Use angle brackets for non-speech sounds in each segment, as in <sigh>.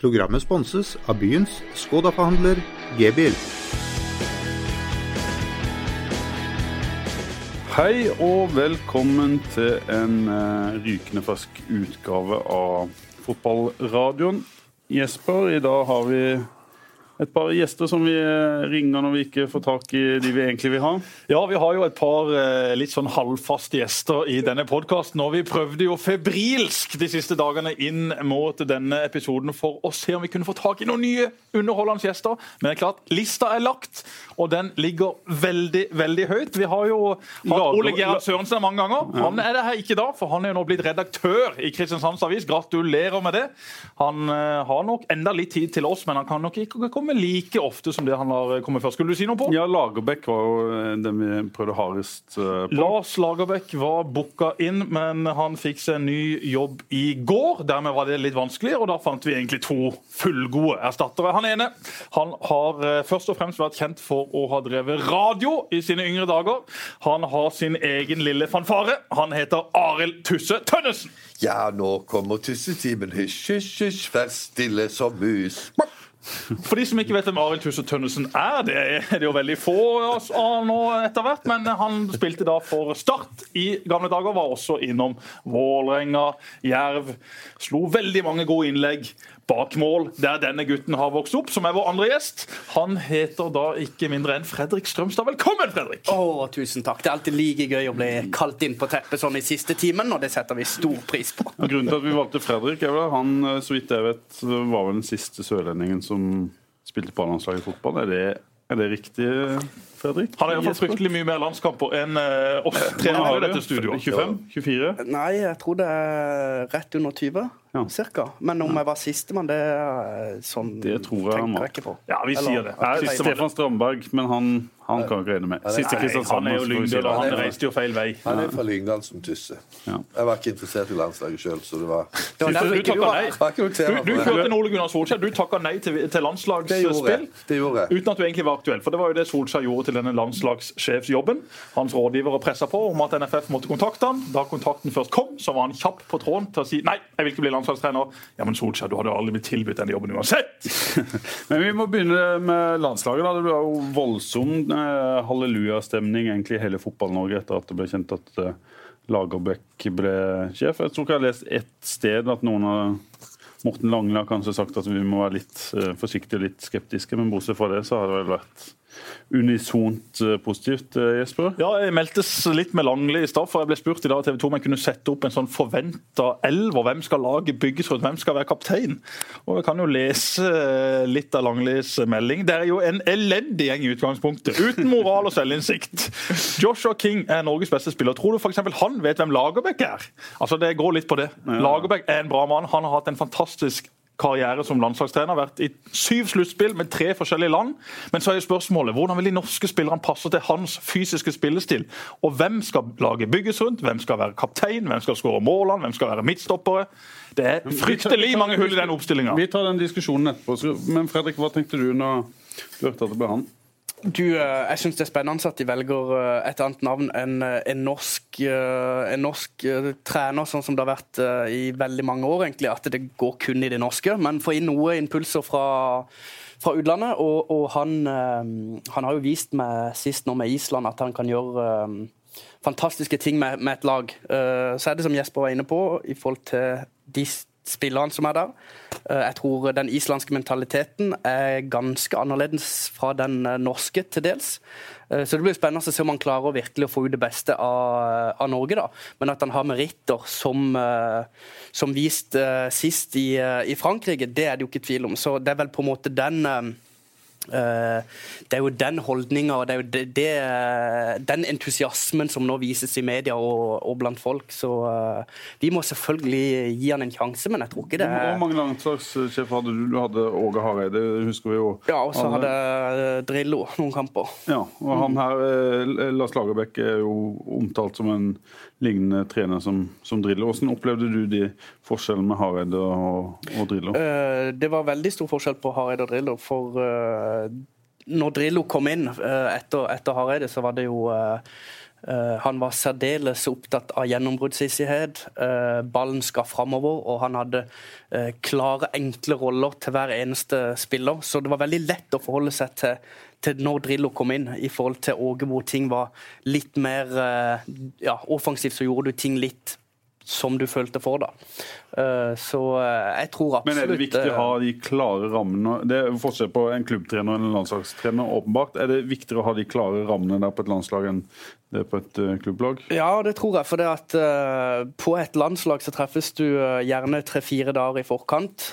Programmet sponses av byens Skoda-forhandler G-bil. Hei og velkommen til en eh, rykende fersk utgave av Fotballradioen. Jesper, i dag har vi et par gjester som vi eh, ringer når vi ikke får tak i de vi egentlig vil ha. Ja, vi har jo et par eh, litt sånn halvfaste gjester i denne podkasten. Og vi prøvde jo febrilsk de siste dagene inn mot denne episoden for å se om vi kunne få tak i noen nye underholdende gjester. Men det er klart, lista er lagt, og den ligger veldig, veldig høyt. Vi har jo hatt Ole Gerhard Sørensen mange ganger. Han er det her ikke da, for han er jo nå blitt redaktør i Kristiansands Avis. Gratulerer med det. Han uh, har nok enda litt tid til oss, men han kan nok ikke komme komme like ofte som det han har kommet før. Skulle du si noe på? Ja, Lagerbäck var jo eh, den vi prøvde hardest eh, på. Lars Lagerbäck var booka inn, men han fikk seg en ny jobb i går. Dermed var det litt vanskelig, og da fant vi egentlig to fullgode erstattere. Han ene han har eh, først og fremst vært kjent for å ha drevet radio i sine yngre dager. Han har sin egen lille fanfare. Han heter Arild Tusse Tønnesen. Ja, nå kommer tussetimen. Hysj, hysj, hysj, vær stille som mus. For de som ikke vet hvem Arild Tusse Tønnesen er, det er det jo veldig få av nå etter hvert. Men han spilte da for Start i gamle dager. Var også innom Vålerenga, Jerv. Slo veldig mange gode innlegg bak mål, der denne gutten har vokst opp, som er vår andre gjest. Han heter da ikke mindre enn Fredrik Strømstad. Velkommen, Fredrik! Å, tusen takk. Det er alltid like gøy å bli kalt inn på teppet sånn i siste timen, og det setter vi stor pris på. Grunnen til at vi valgte Fredrik, er vel han, eh, så vidt jeg vet, var vel den siste sørlendingen som spilte på landslaget i fotball. Er det, er det riktig? Fredrik? Han har iallfall fryktelig mye mer landskamper enn oss. oss trenere i dette studioet. 25? 24? Nei, jeg tror det er rett under 20. Ja. Cirka. Men om jeg var sistemann, det er sånn Det tror jeg han var. Ja, vi sier det. Er Stefan Strandberg, men han, han kan ikke regne med. Siste Kristiansand. Han er jo Lyngdal, og han reiste jo feil vei. Han er fra Lyngdal som Tysse. Jeg var ikke interessert i landslaget sjøl, så det var Du, du hørte Ole Gunnar Solskjær. Du takka nei til, til landslagsspill uten at du egentlig var aktuell. For det var jo det Solskjær gjorde til denne landslagssjefsjobben. Hans rådgivere pressa på om at NFF måtte kontakte han. Da kontakten først kom, så var han kjapp på tråden til å si nei, jeg vil ikke bli landslagstrener. Ja, men Solskjær, du hadde aldri blitt tilbudt denne jobben uansett. <laughs> men vi må begynne med landslaget. da. Det ble jo voldsom eh, hallelujastemning egentlig i hele Fotball-Norge etter at det ble kjent at eh, Lagerbäck ble sjef. Jeg tror ikke jeg har lest ett sted at noen av Morten Lange har kanskje sagt at vi må være litt uh, forsiktige og litt skeptiske, men bortsett fra det så har det vel vært unisont eh, positivt, eh, Jesper? Ja, jeg meldtes litt med Langli i stad, for jeg ble spurt i dag TV 2 om jeg kunne sette opp en sånn forventa elver. Hvem skal laget bygges rundt? Hvem skal være kaptein? Og Jeg kan jo lese eh, litt av Langlis melding. Det er jo en elendig gjeng i utgangspunktet, uten moral og selvinnsikt. Joshua King er Norges beste spiller. Tror du f.eks. han vet hvem Lagerbäck er? Altså, Det går litt på det. Lagerbäck er en bra mann. Han har hatt en fantastisk karriere som landslagstrener. Vært i syv sluttspill med tre forskjellige land. Men så er jo spørsmålet hvordan vil de norske spillerne passe til hans fysiske spillestil? Og hvem skal laget bygges rundt? Hvem skal være kaptein? Hvem skal skåre målene? Hvem skal være midtstoppere? Det er fryktelig mange hull i den oppstillinga. Vi tar den diskusjonen etterpå. Men Fredrik, hva tenkte du når du hørte at det ble han? Du, eh, jeg syns det er spennende at de velger eh, et annet navn enn eh, en norsk, en norsk trener, sånn som det har vært i veldig mange år. egentlig, At det går kun i det norske. Men få inn noe impulser fra, fra utlandet. Og, og han, han, har jo vist meg sist nå med Island at han kan gjøre fantastiske ting med, med et lag. Så er det som Jesper var inne på, i forhold til de spillerne som er der. Eh, jeg tror den islandske mentaliteten er ganske annerledes fra den eh, norske, til dels. Eh, så det blir spennende å se om han klarer virkelig å få ut det beste av, av Norge. da. Men at han har meritter som, som vist sist i, i, Frankrike, det er det jo ikke tvil om. Så det er vel på en måte den det er jo den holdninga og det er jo det, det, den entusiasmen som nå vises i media og, og blant folk. Så uh, vi må selvfølgelig gi han en sjanse, men jeg tror ikke det Hvor mange landslagssjefer hadde du? Du hadde Åge Hareide, husker vi jo. Ja, og så hadde Drillo noen kamper. Ja, og han her, eh, Lars Lagerbäck, er jo omtalt som en lignende trener som, som Drillo. Hvordan opplevde du de forskjellene med Hareide og, og Drillo? Uh, det var veldig stor forskjell på Hareide og Drillo. For uh, når Drillo kom inn uh, etter, etter, Hareide, så var det jo Eh, han var særdeles opptatt av gjennombruddshissighet. Eh, ballen skal framover, og han hadde eh, klare, enkle roller til hver eneste spiller. Så det var veldig lett å forholde seg til, til når Drillo kom inn, i forhold til Åge, hvor ting var litt mer ja, offensivt, så gjorde du ting litt som du følte for. da. Så jeg tror absolutt Men er det viktig å ha de klare rammene? Det er forskjell på en klubbtrener og en landslagstrener, åpenbart. Er det viktigere å ha de klare rammene der på et landslag enn det på et klubblag? Ja, det tror jeg. For det at på et landslag så treffes du gjerne tre-fire dager i forkant.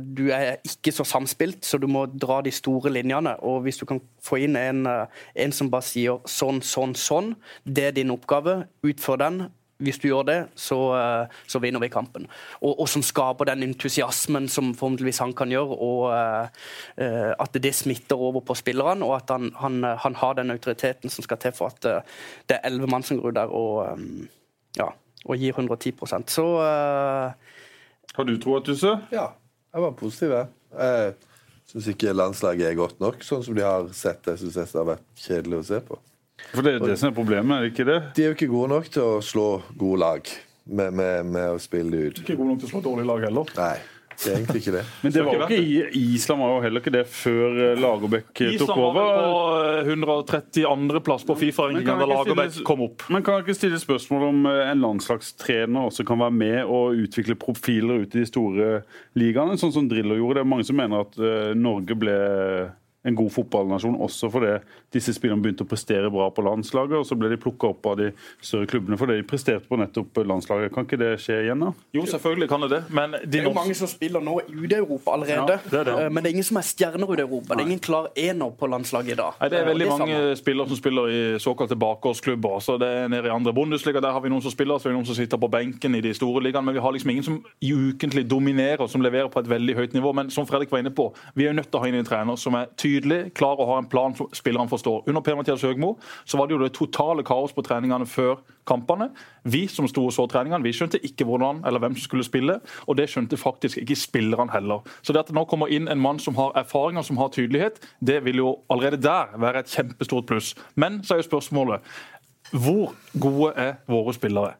du er ikke så samspilt, så du må dra de store linjene. Og hvis du kan få inn en, en som bare sier sånn, sånn, sånn, det er din oppgave, utfør den hvis du gjør det, så, eh, så vinner vi kampen. Og, og, som skaper den entusiasmen som forhåpentligvis han kan gjøre, og uh, at det smitter over på spillerne, og at han, han, han, har den autoriteten som skal til for at uh, det er elleve mann som går ut der og, um, ja, og gir 110% Så uh, Har du troa, Tusse? Ja, jeg var positiv, jeg. Jeg syns ikke landslaget er godt nok, sånn som de har sett det. Jeg syns det har vært kjedelig å se på. For Det er det som er problemet, er det ikke det? De er jo ikke gode nok til å slå gode lag med, med, med å spille det ut. Ikke gode nok til å slå dårlige lag heller. Nei. Det er egentlig ikke det. Men det var ikke i Island var jo heller ikke det før eh, Lagerbäck tok over. Island var på 132.-plass på Fifa-rankingen da Lagerbäck kom opp. Men kan jeg ikke stille spørsmål om eh, en landslagstrener også kan være med og utvikle profiler ute i de store ligaene, sånn som Drillo gjorde? Det er mange som mener at eh, Norge ble en god fotballnasjon også fordi disse spillerne begynte å prestere bra på landslaget, og så ble de plukka opp av de større klubbene fordi de presterte på nettopp landslaget. Kan ikke det skje igjen, da? Jo, selvfølgelig kan det det. Men de det er jo mange som spiller nå ute i Europa allerede. Ja, det det. Eh, men det er ingen som er stjerner ute i Europa. Nei. Det er ingen klar ener på landslaget i dag. Nei, det er veldig det er mange samme. spillere som spiller i såkalte bakgårdsklubber. Så det er nede i andre Bundesliga, der har vi noen som spiller, så er det noen som sitter på benken i de store ligaene. Men vi har liksom ingen som ukentlig dominerer, som leverer på et veldig høyt nivå. Men som Fredrik var inne på, vi er jo nødt til å ha inn en trener som er tydelig, klar og har en plan som spillerne forstår. Under Per-Mathias Høgmo så var det jo det totale kaos på treningene før kampene. Vi som sto og så treningene, vi skjønte ikke hvordan eller hvem som skulle spille. Og det skjønte faktisk ikke spillerne heller. Så det at det nå kommer inn en mann som har erfaringer, som har tydelighet, det vil jo allerede der være et kjempestort pluss. Men så er jo spørsmålet hvor gode er våre spillere?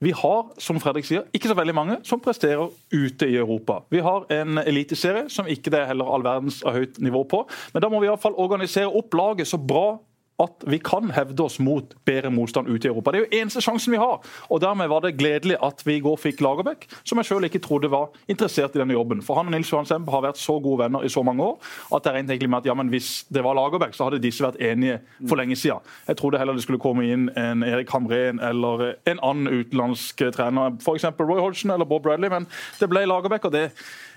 Vi har som Fredrik sier, ikke så veldig mange som presterer ute i Europa. Vi har en eliteserie som ikke det er heller all verdens av høyt nivå på. Men da må vi i fall organisere opp laget så bra at vi kan hevde oss mot bedre motstand ute i Europa. Det er jo eneste sjansen vi har. Og Dermed var det gledelig at vi i går fikk Lagerbäck, som jeg selv ikke trodde var interessert i denne jobben. For han og Nils Johan Semb har vært så gode venner i så mange år at det er egentlig med at ja, men hvis det var Lagerbäck, så hadde disse vært enige for lenge siden. Jeg trodde heller det skulle komme inn en Erik Hamren eller en annen utenlandsk trener, f.eks. Roy Hodgson eller Bob Bradley, men det ble Lagerbäck, og det,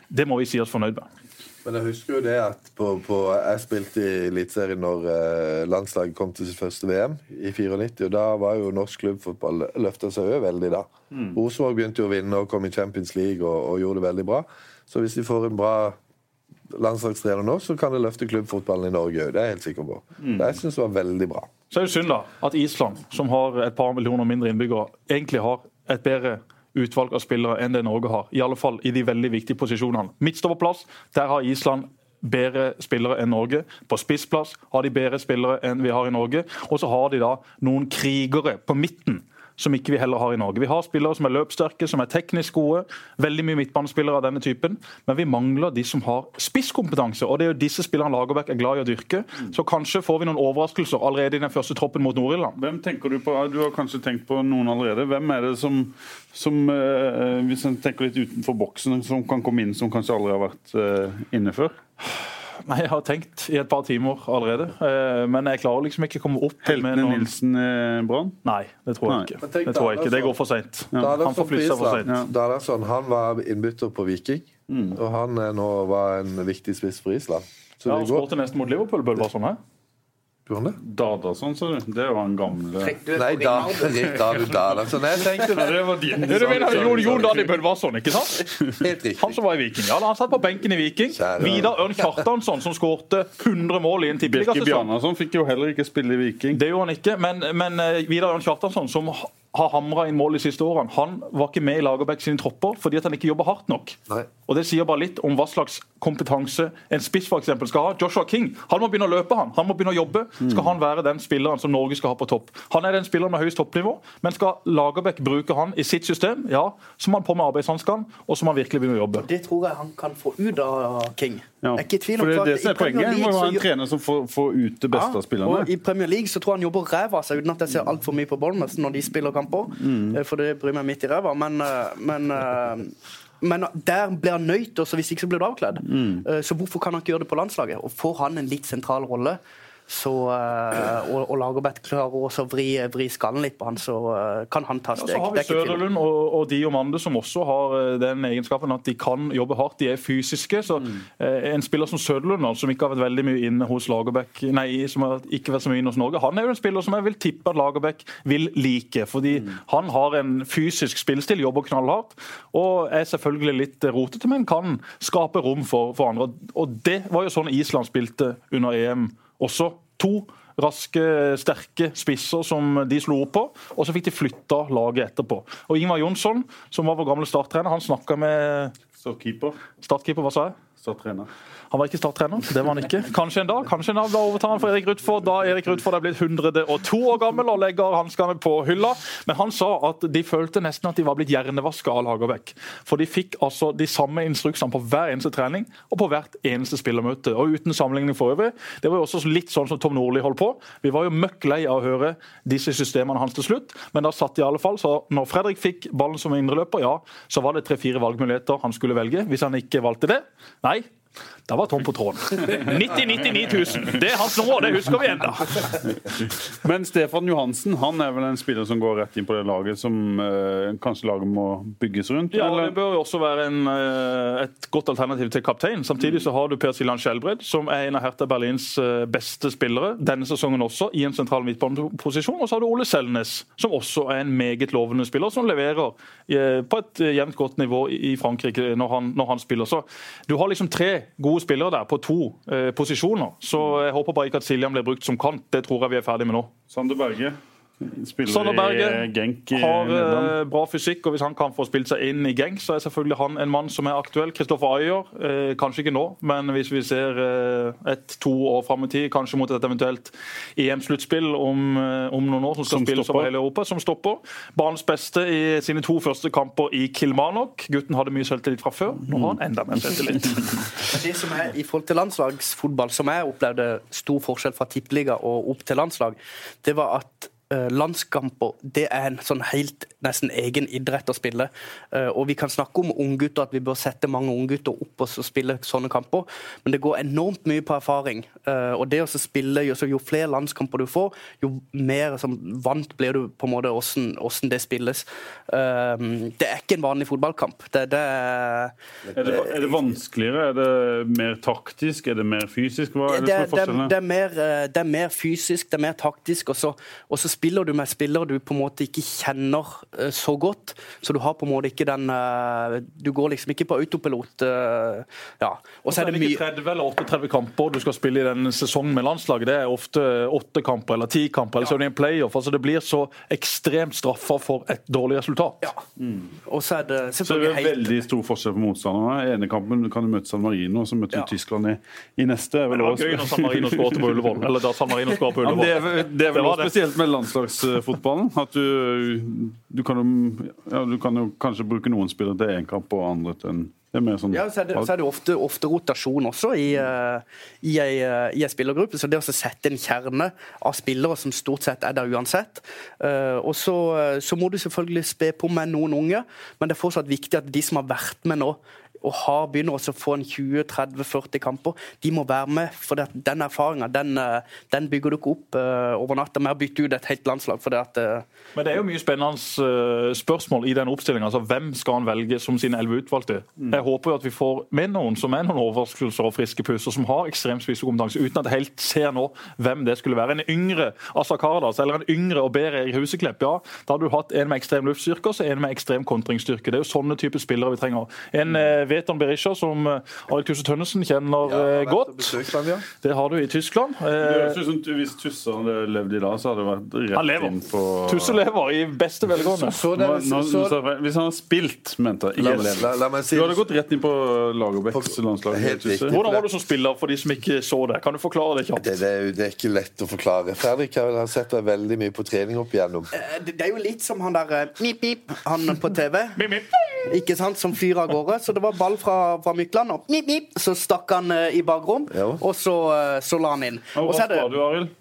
det må vi si oss fornøyd med. Men jeg husker jo det at på, på, jeg spilte i Eliteserien når eh, landslaget kom til sitt første VM i 94. og Da var jo norsk klubbfotball løfta seg òg veldig da. Mm. Rosenborg begynte jo å vinne og kom i Champions League og, og, gjorde det veldig bra. Så hvis de får en bra landslagstrener nå, så kan det løfte klubbfotballen i Norge òg. Det er jeg helt sikker på. Mm. Det jeg synes var veldig bra. Så er det synd da at Island, som har et par millioner mindre innbyggere, egentlig har et bedre utvalg av spillere enn det Norge har. I alle fall i de veldig viktige posisjonene. Midtstopperplass, der har Island bedre spillere enn Norge. På spissplass har de bedre spillere enn vi har i Norge. Og så har de da noen krigere på midten som ikke vi heller har i Norge. Vi har spillere som er løpssterke, som er teknisk gode. Veldig mye midtbanespillere av denne typen. Men vi mangler de som har spisskompetanse. Og det er jo disse spillerne Lagerbäck er glad i å dyrke. Så kanskje får vi noen overraskelser allerede i den første troppen mot Nord-Irland. Hvem tenker Du på? Du har kanskje tenkt på noen allerede. Hvem er det som, som uh, hvis en tenker litt utenfor boksen, som kan komme inn som kanskje aldri har vært uh, inne før? Nei, Jeg har tenkt i et par timer allerede. Eh, men jeg klarer liksom ikke å komme opp Heltene med noen... Nilsen eh, Brann? Nei, det tror jeg ikke. Det tror jeg ikke. Det går for seint. Ja. Han får flytte seg for seint. Danielsson han var innbytter på Viking, mm. og han nå var en viktig spiss for Island. Så ja, Han skåret nesten mot Liverpool, Bølvarsson. Sånn, Gjorde Dadason, sa du? Det var en gamle Nei, da, Ricardo <laughs> Dadason. Jeg tenkte det. Det var din. Du mener Jon, Jon Daniel Bølvarsson, ikke sant? Helt riktig. Han som var i Viking. Ja, Han satt på benken i Viking. Vidar Ørn Kjartansson, som skårte 100 mål i en tippeligasesong. Birke Bjarnason fikk jo heller ikke spille i Viking. Det gjorde han ikke, men, men eh, Vidar Ørn Kjartansson, som har hamra inn mål de siste årene. Han var ikke med i Lagerbäck sine tropper fordi at han ikke jobber hardt nok. Nei. Og Det sier bare litt om hva slags kompetanse en spiss for eksempel, skal ha. Joshua King han må begynne å løpe, han. Han må begynne å jobbe. Skal han være den spilleren som Norge skal ha på topp? Han er den spilleren med høyest toppnivå, men skal Lagerbäck bruke han i sitt system, ja, så må han på med arbeidshanskene, og så må han virkelig begynne å jobbe. Det tror jeg han kan få ut av King. Ja. Jeg er ikke i tvil om For det, er det som er poenget. League, må ha en trener som får, får ut det beste av spillerne. I Premier League så tror jeg han jobber ræva av seg, uten at jeg ser altfor mye på Bournemouth når de spiller kamper. Mm. Eh, For det bryr meg midt i ræva. Men, eh, men, eh, men der blir han nøyt, og hvis ikke så blir du avkledd. Mm. Eh, Så hvorfor kan han ikke gjøre det på landslaget? Og får han en litt sentral rolle, så, eh, og, og Lagerbäck klarer også å vri, vri skallen litt på han, så eh, kan han ta steg. Ja, så har vi er. Søderlund og, og Diomande som også har eh, den egenskapen at de kan jobbe hardt. De er fysiske. så eh, En spiller som Søderlund, som ikke har vært veldig mye inne hos Lagerbäck, nei, som har ikke vært så mye inne hos Norge, han er jo en spiller som jeg vil tippe at Lagerbäck vil like. fordi han har en fysisk spillestil, jobber knallhardt og er selvfølgelig litt rotete, men kan skape rom for, for andre. Og det var jo sånn Island spilte under EM også. To raske, sterke spisser som de slo opp på, og så fikk de flytta laget etterpå. Og Ingvar Jonsson, som var vår gamle starttrener, han snakka med Startkeeper. startkeeper, hva sa jeg? Så trener. Han var ikke starttrener, det var han ikke. Kanskje en dag kanskje en dag da overtar han for Erik Rutford. da Erik Rutford er blitt 102 år gammel og legger hanskene på hylla. Men han sa at de følte nesten at de var blitt hjernevaska av Lagerbäck. For de fikk altså de samme instruksene på hver eneste trening og på hvert eneste spillermøte. Og uten sammenligning for øvrig. Det var jo også litt sånn som Tom Nordli holdt på. Vi var jo møkk lei av å høre disse systemene hans til slutt, men da satt de i alle fall. Så når Fredrik fikk ballen som indreløper, ja, så var det tre-fire valgmuligheter han skulle velge. Hvis han ikke valgte det, nei, da var Tom på tråden. 90 99 000. Det er hans nummer, det husker vi ennå. Men Stefan Johansen han er vel en spiller som går rett inn på det laget som eh, kanskje laget må bygges rundt? Ja, eller? Det bør jo også være en, eh, et godt alternativ til kaptein. Samtidig så har du Per Siljan Skjelbred, som er en av Hertha Berlins eh, beste spillere denne sesongen også, i en sentral midtbaneposisjon. Og så har du Ole Selnes, som også er en meget lovende spiller, som leverer eh, på et jevnt godt nivå i i Frankrike når han, når han spiller. Så du har liksom tre gode spillere der på to eh, posisjoner. Så jeg håper bare ikke at Siljan blir brukt som kant. Det tror jeg vi er ferdig med nå. Sander Berge spiller Sander i Berge eh, Genk i har Nederland. eh, bra fysikk, og hvis han kan få spilt seg inn i Genk, så er selvfølgelig han en mann som er aktuell. Kristoffer Ayer, eh, kanskje ikke nå, men hvis vi ser eh, et-to år fram i tid, kanskje mot et eventuelt EM-sluttspill om, om noen år, som skal Som spilles over hele Europa, som stopper. Banens beste i sine to første kamper i Kilmarnock. Gutten hadde mye selvtillit fra før, nå har han enda mer selvtillit. <laughs> Det som er I forhold til landslagsfotball, som jeg opplevde stor forskjell fra tippeliga og opp til landslag, det var at landskamper det er en sånn helt nesten egen idrett å spille. Eh, og Vi kan snakke om unggutter, at vi bør sette mange unggutter opp og spille sånne kamper, men det går enormt mye på erfaring. Eh, og det å spille, jo, jo flere landskamper du får, jo mer som vant blir du på en måte hvordan, hvordan det spilles. Eh, det er ikke en vanlig fotballkamp. Det, det er Er det, er det vanskeligere? Er det mer taktisk? Er det mer fysisk? Hva er det, som er det, det, er mer, eh, det er mer fysisk, det er mer taktisk, og så, og så spiller du med spillere du på en måte ikke kjenner eh, så godt. Så du har på en måte ikke den eh, Du går liksom ikke på autopilot. eh, Ja. Og så er det mye 30 eller 38 kamper du skal spille i den sesongen med landslaget. Det er ofte åtte kamper eller ti kamper. eller så er det en playoff. Altså Det blir så ekstremt straffa for et dårlig resultat. Ja. Og så er det Så det er helt veldig stor forskjell på motstanderne. I ene kampen kan du møte San Marino, og så møter Ja. du Tyskland i, i neste. Det er vel Det var gøy når San Marino skåret på Ullevål. Eller da San Marino skåret på Ja, Ullevål. det, er, vel- det Det var det. spesielt med landslagsfotballen. At du, du, kan jo, ja, du kan jo kanskje bruke noen spillere til én kamp og andre til en Det mer sånn Ja, så er det, så er det ofte, ofte rotasjon også i, eh, i, ei, eh, i ei spillergruppe. Så det å sette en kjerne av spillere som stort sett er der uansett. eh, og så, så må du selvfølgelig spe på med noen unge, men det er fortsatt viktig at de som har vært med nå, og har begynner også å få en 20-30-40 kamper, de må være med. For det den erfaringa den, eh, den bygger du ikke opp uh, over natta med å bytte ut et helt landslag. for det at uh, Men det er jo mye spennende eh, spørsmål i den oppstillinga. Altså, hvem skal han velge som sine elleve utvalgte? Jeg håper jo at vi får med noen som er noen overraskelser og friske pusser, som har ekstremt spisekompetanse, uten at jeg helt ser nå hvem det skulle være. En yngre Asa Kardas eller en yngre og bedre Erik Huseklepp, ja, da hadde du hatt en med ekstrem luftstyrke og så en med ekstrem kontringsstyrke. Det er jo sånne typer spillere vi trenger. En eh, Veton Berisha, som eh, Arild Tuse Tønnesen kjenner Ja, eh, godt. besøkt ja. Det har du i Tyskland. Det Eh, Hvis Tusse hadde levd i dag, så hadde det vært rett lever. inn på Tusse lever i beste velgående. Så så det, hvis, nå- så, nå Hvis han har spilt, mente jeg. la, la, la meg si Du hadde gått rett inn på Lagerbäcks landslag. Hvordan var du som spiller, for de som ikke så det? Kan du forklare det kjapt? det, det, er det er ikke lett å forklare. Fredrik har vel sett deg veldig mye på trening opp igjennom. Det det er jo litt som han der eh, Mip Mip, han på TV. Mip, mip. Ikke sant, Som fyr av gårde. Så det var ball fra, fra Mykland, og mip, mip, så stakk han eh, i bakrom. Ja. Og så, eh, så la han inn. Hvor Og rask var du, Arild?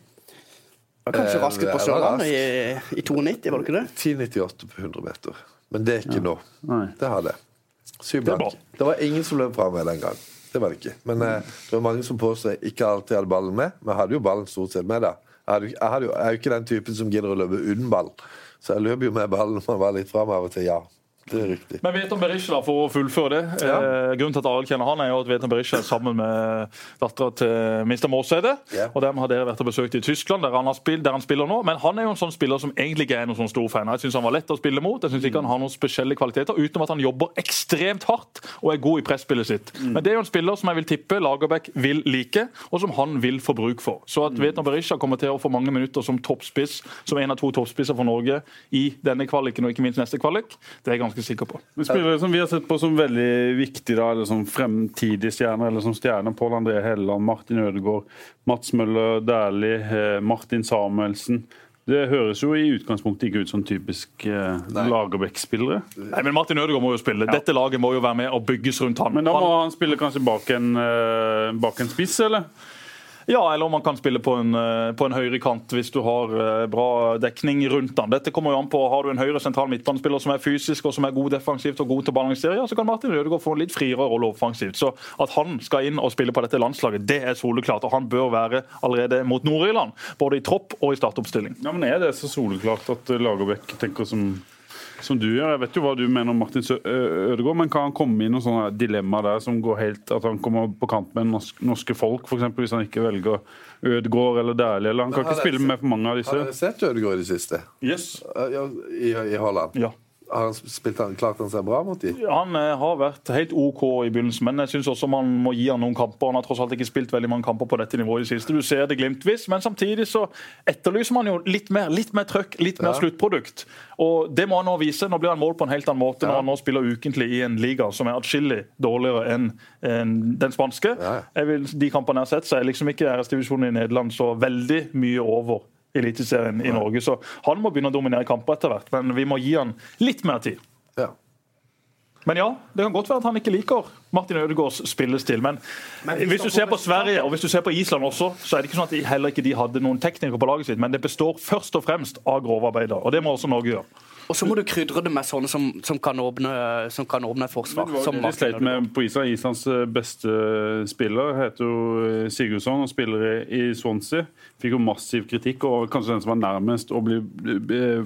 kanskje Eh, raskest på Sørlandet i, i 92, var det ikke det? 10,98 på 100 meter. Men det er ikke nå. Nei. Det har det. Syv Det. Det var ingen som løp fra meg den gang. Det var det ikke. Men eh, det var mange som påstår jeg ikke alltid hadde ballen med. Men jeg hadde jo ballen stort sett med. da. Jeg, hadde, jeg, hadde jo, jeg er jo ikke den typen som gidder å løpe uten ball. Så jeg løper jo med ballen når man var litt fra meg av og til. Ja, det er riktig. Men Veton Berisha, for å fullføre det. Ja. Eh, grunnen til at Arild kjenner han, er jo at Veton Berisha er sammen med dattera til Mr. Måseide. Ja. Og dem har dere vært og besøkt i Tyskland, der han, har spilt, der han spiller nå. Men han er jo en sånn spiller som egentlig ikke er noen sånn stor fan. Jeg syns han var lett å spille mot. Jeg syns ikke han har noen spesielle kvaliteter, utenom at han jobber ekstremt hardt og er god i presspillet sitt. Men det er jo en spiller som jeg vil tippe Lagerbäck vil like, og som han vil få bruk for. Så at Veton Berisha kommer til å få mange minutter som toppspiss, som en av to toppspisser for Norge i denne kvaliken og ikke minst neste kvalik, det er jeg ganske sikker på. Men Spillere som vi har sett på som veldig viktige, da, eller som fremtidige stjerner, eller som stjerner, Pål André Helleland, Martin Ødegaard, Mats Møller Dæhlie, eh, Martin Samuelsen. Det høres jo i utgangspunktet ikke ut som typisk eh, Lagerbäck-spillere. Nei, men Martin Ødegaard må jo spille. Dette laget må jo være med og bygges rundt han. Men da må han han spille kanskje bak en, eh, bak en spiss, eller? Ja, eller om han kan spille på en, eh, på en høyre kant hvis du har eh, bra dekning rundt han. Dette kommer jo an på, Har du en høyre sentral midtbanespiller som er fysisk og som er god defensivt og god til å ja, så kan Martin Rødegård få en litt friere rolle offensivt. Så at han skal inn og spille på dette landslaget, det er soleklart. Og han bør være allerede mot Nord-Irland, både i tropp og i startoppstilling. Ja, men Er det så soleklart at Lagerbäck tenker som, som du gjør? Jeg vet jo hva du mener om Martin Ødegaard, men kan han komme i noen sånne dilemmaer der som går helt At han kommer på kant med norsk, norske folk, f.eks. hvis han ikke velger Ødegaard eller Dæhlie? Eller han kan ikke spille med for mange av disse. Har dere sett Ødegaard i det siste? Yes. I, i, I Holland? Ja. Har han spilt han, klart han seg bra mot dem? Han eh, har vært helt OK i begynnelsen, men jeg syns også man må gi han noen kamper. Han har tross alt ikke spilt veldig mange kamper på dette nivået i det siste. Du ser det glimtvis, men samtidig så etterlyser man jo litt mer litt mer trøkk, litt mer Ja. sluttprodukt. Og det må han nå vise. Nå blir han målt på en helt annen måte når han nå spiller ukentlig i en liga som er atskillig dårligere enn en den spanske. Ja. Vil, de kampene jeg har sett, så er liksom ikke RS-divisjonen i Nederland så veldig mye over Eliteserien i Norge. Så han må begynne å dominere kamper etter hvert, men vi må gi han litt mer tid. Ja. Men ja, det kan godt være at han ikke liker Martin Ødegaards spillestil. Men, hvis du ser på Sverige og hvis du ser på Island også, så er det ikke sånn at de, heller ikke de hadde noen teknikere på laget sitt, men det består først og fremst av grovarbeidere. Og det må også Norge gjøre. Og så må du krydre det med sånne som, som, kan, åpne, som kan åpne forsvar. forsvar. Det var sleit med på Island. Islands eh, beste spiller heter jo eh, Sigurdsson og spiller i i Swansea. Fikk jo massiv kritikk, og kanskje den som var nærmest å bli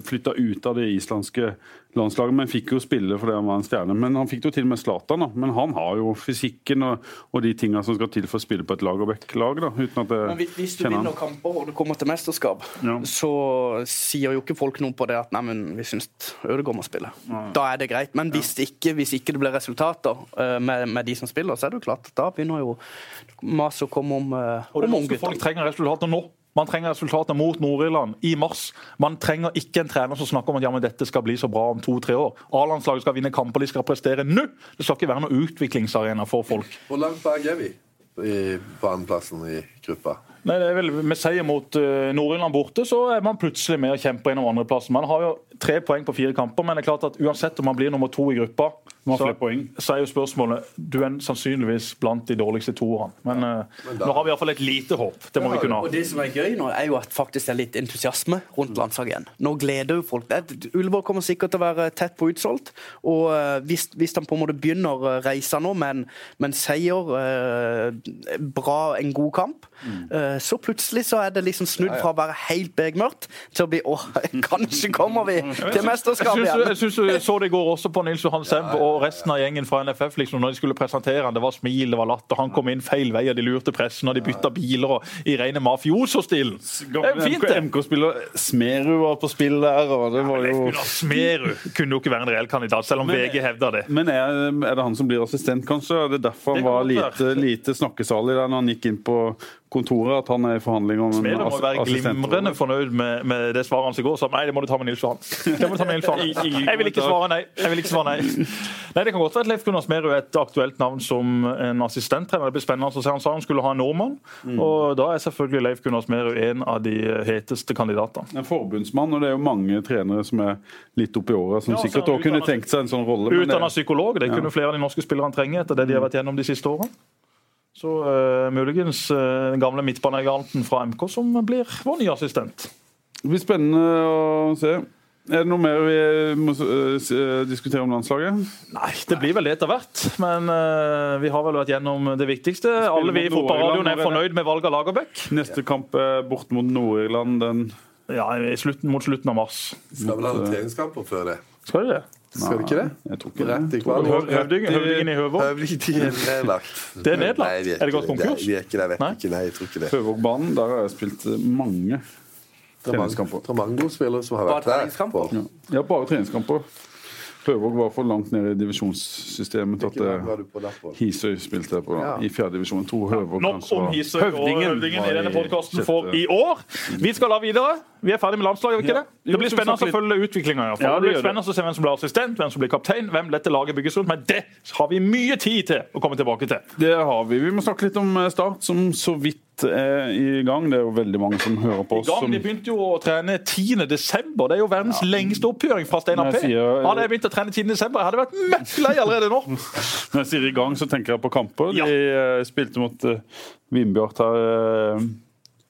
flytta ut av det islandske landslaget. Men fikk jo spille fordi han var en stjerne. Men han fikk det jo til med Zlatan. da. Men han har jo fysikken og, og de tinga som skal til for å spille på et Lagerbäck-lag. da, uten at Men hvis- du kjenner vinner han. kamper og du kommer til mesterskap, Ja. så sier jo ikke folk noe på det at nei, men vi syns Ødegaard må spille. Da er det greit. Men hvis, ikke, hvis ikke det blir resultater eh, med, med de som spiller, så er det jo klart da begynner jo maset å komme om, uh, Og om unggutta. folk trenger resultater nå. Man trenger resultater mot Nord-Irland i mars. Man trenger ikke en trener som snakker om at ja, men dette skal bli så bra om to-tre år. A-landslaget skal vinne kamper, de skal prestere nå! Det skal ikke være noen utviklingsarena for folk. Hvor langt bak er vi i, på andreplassen i gruppa? Nei, det er vel Med seier mot uh, Nord-Irland borte, så er man plutselig med og kjemper innom andreplassen. Man har jo tre poeng på fire kamper, men det er klart at uansett om man blir nummer to i gruppa, så, så er jo spørsmålet Du er sannsynligvis blant de dårligste toerne. Men, ja, Men da- nå har vi iallfall et lite håp. Det må vi kunne ha. Og det som er gøy nå, er jo at faktisk det er litt entusiasme rundt landslaget igjen. Nå gleder jo folk. Ullevål kommer sikkert til å være tett på utsolgt. Og eh, hvis, hvis han på en måte begynner å reisa nå med en, seier, eh, bra, en god kamp, eh, så plutselig så er det liksom snudd fra å være helt begmørkt til å bli åh, <laughs> kanskje kommer vi til mesterskapet igjen. jeg syns du så det i går også på Nils Johan Semb og og resten av gjengen fra NFF liksom, når de skulle presentere han, det var smil, det var latter. Han kom inn feil vei, og de lurte pressen, og de bytta biler og, i rene mafioso-stilen. Det er jo fint, det. MK-spiller Smerud var på spill der, og det var jo Smerud kunne jo ikke være en reell kandidat, selv om Men- VG hevda det. Men er, er det han som blir assistent, kanskje? Er det derfor han var lite, lite snakkesalig der når han gikk inn på kontoret? At han er i forhandling om en Smerud må være glimrende fornøyd med, med det svaret hans i går. Så nei, det må du ta med Nils Johan. <laughs> Det må du ta med Nils Johan. Jeg vil ikke svare nei. Jeg vil ikke svare nei. Nei, Det kan godt være at Leif Gunnar Smerud er et aktuelt navn som en assistenttrener. Det blir spennende å se. Han sa han skulle ha en nordmann, og da er selvfølgelig Leif Gunnar Smerud en av de heteste kandidatene. En forbundsmann, og det er jo mange trenere som er litt oppi åra, som Ja, sikkert er også kunne tenkt seg en sånn rolle. Utdanna psykolog, det kunne flere av de norske spillerne trenge etter det de har vært gjennom de siste årene. Så uh, muligens eh, den gamle midtbanegiganten fra MK som blir vår nye assistent. Det blir spennende å se. Er det noe mer vi må eh, eh, diskutere om landslaget? Nei, det blir vel det etter hvert. Men uh, vi har vel vært gjennom det viktigste. Alle vi i fotballradioen er fornøyd med valget av Lagerbäck. Neste kamp er bort mot Nord-Irland. Den Ja, i slutten, mot slutten av mars. Skal vel ha noen treningskamper før det? Skal de det? Skal det ikke det? Jeg tror ikke det. I Høvdingen, i Høvåg? Høvdingen er nedlagt. Det er nedlagt? Nei, de Er det gått konkurs? konkurs? De er ikke det, vet Nei? ikke. Nei, jeg tror ikke det. Høvågbanen, der har jeg spilt mange er treningskamper. det er mange gode spillere som har vært der. Ja, bare treningskamper. Høvåg var for langt ned i divisjonssystemet til at du eh? Hisøy spilte på Ja. i fjerde divisjon. Jeg tror Høvåg Nok om Hisøy og Høvdingen i denne podkasten for i år. Vi skal la videre. Vi er ferdig med landslaget, ikke Ja. det? Det blir spennende å følge utviklinga. Ja, Ja, det blir spennende å se hvem som blir assistent, hvem som blir kaptein, hvem dette laget bygges rundt. Men det har vi mye tid til å komme tilbake til. Det har vi. Vi må snakke litt om eh, Start, som så vidt er i gang. Det er jo veldig mange som hører på oss. I gang, Som, De begynte jo å trene 10. desember. Det er jo verdens lengste oppkjøring fra Steinar P. sier- Hadde jeg begynt å trene 10. desember, jeg hadde vært møkklei allerede nå. <laughs> når jeg sier i gang, så tenker jeg på kamper. Ja. De eh, spilte mot Vindbjart her eh,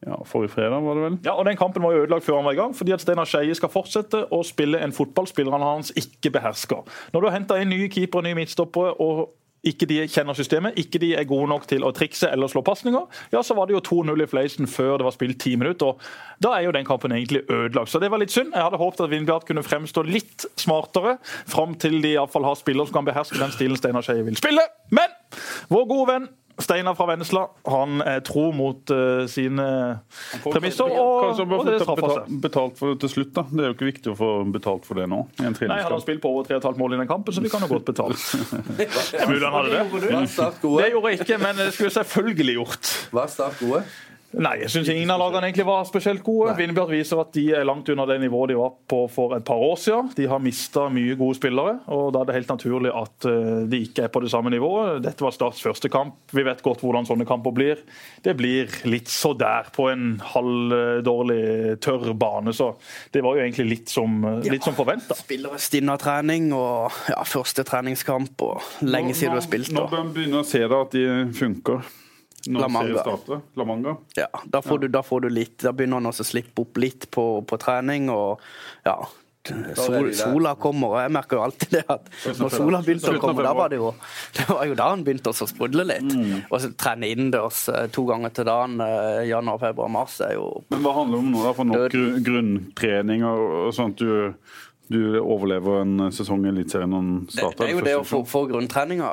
ja, forrige fredag, var det vel? Ja, og Den kampen var jo ødelagt før han var i gang, fordi at Steinar Skeie skal fortsette å spille en fotball spillerne hans ikke behersker. Når du har henta inn nye keepere, nye midtstoppere, og ikke de kjenner systemet, ikke de er gode nok til å trikse eller slå pasninger, ja, så var det jo 2-0 i Fleisen før det var spilt ti minutter. og Da er jo den kampen egentlig ødelagt. Så det var litt synd. Jeg hadde håpet at Vindbjart kunne fremstå litt smartere, fram til de iallfall har spillere som kan beherske den stilen Steinar Skeie vil spille. Men vår gode venn Steinar fra Vennesla han er tro mot uh, sine premisser, og, og det straffer seg. betalt for det til slutt, da. Det er jo ikke viktig å få betalt for det nå. i en Nei, han har spilt på over 3,5 mål i den kampen, så vi kan jo godt betale. <laughs> Det er mulig han hadde det. Det gjorde jeg ikke, men det skulle jeg selvfølgelig gjort. Var Start gode? Nei, jeg syns ingen av lagene egentlig var spesielt gode. Vindbjart viser at de er langt under det nivået de var på for et par år siden. De har mista mye gode spillere, og da er det helt naturlig at eh, de ikke er på det samme nivået. Dette var Starts første kamp. Vi vet godt hvordan sånne kamper blir. Det blir litt så der på en halvdårlig, tørr bane, så det var jo egentlig litt som, litt som forventa. Spillere stinner trening og ja, første treningskamp og lenge siden du har spilt. Nå bør en begynne å se da at de funker. Når La Manga. La Manga. ja, da, får du, da får du litt Da begynner han også å slippe opp litt på, på trening og ja. Sol, sola kommer, og jeg merker jo alltid det at når sola begynte å komme, da var det jo <laughs> Det var jo da han begynte å sprudle litt. Og så trene innendørs eh, to ganger til dagen eh, januar, februar, mars er jo Men hva handler det om nå? da? For nok grunntrening og, og sånt du, du overlever en sesong i Eliteserien når den Det, starter? det er jo det å få, grunntreninga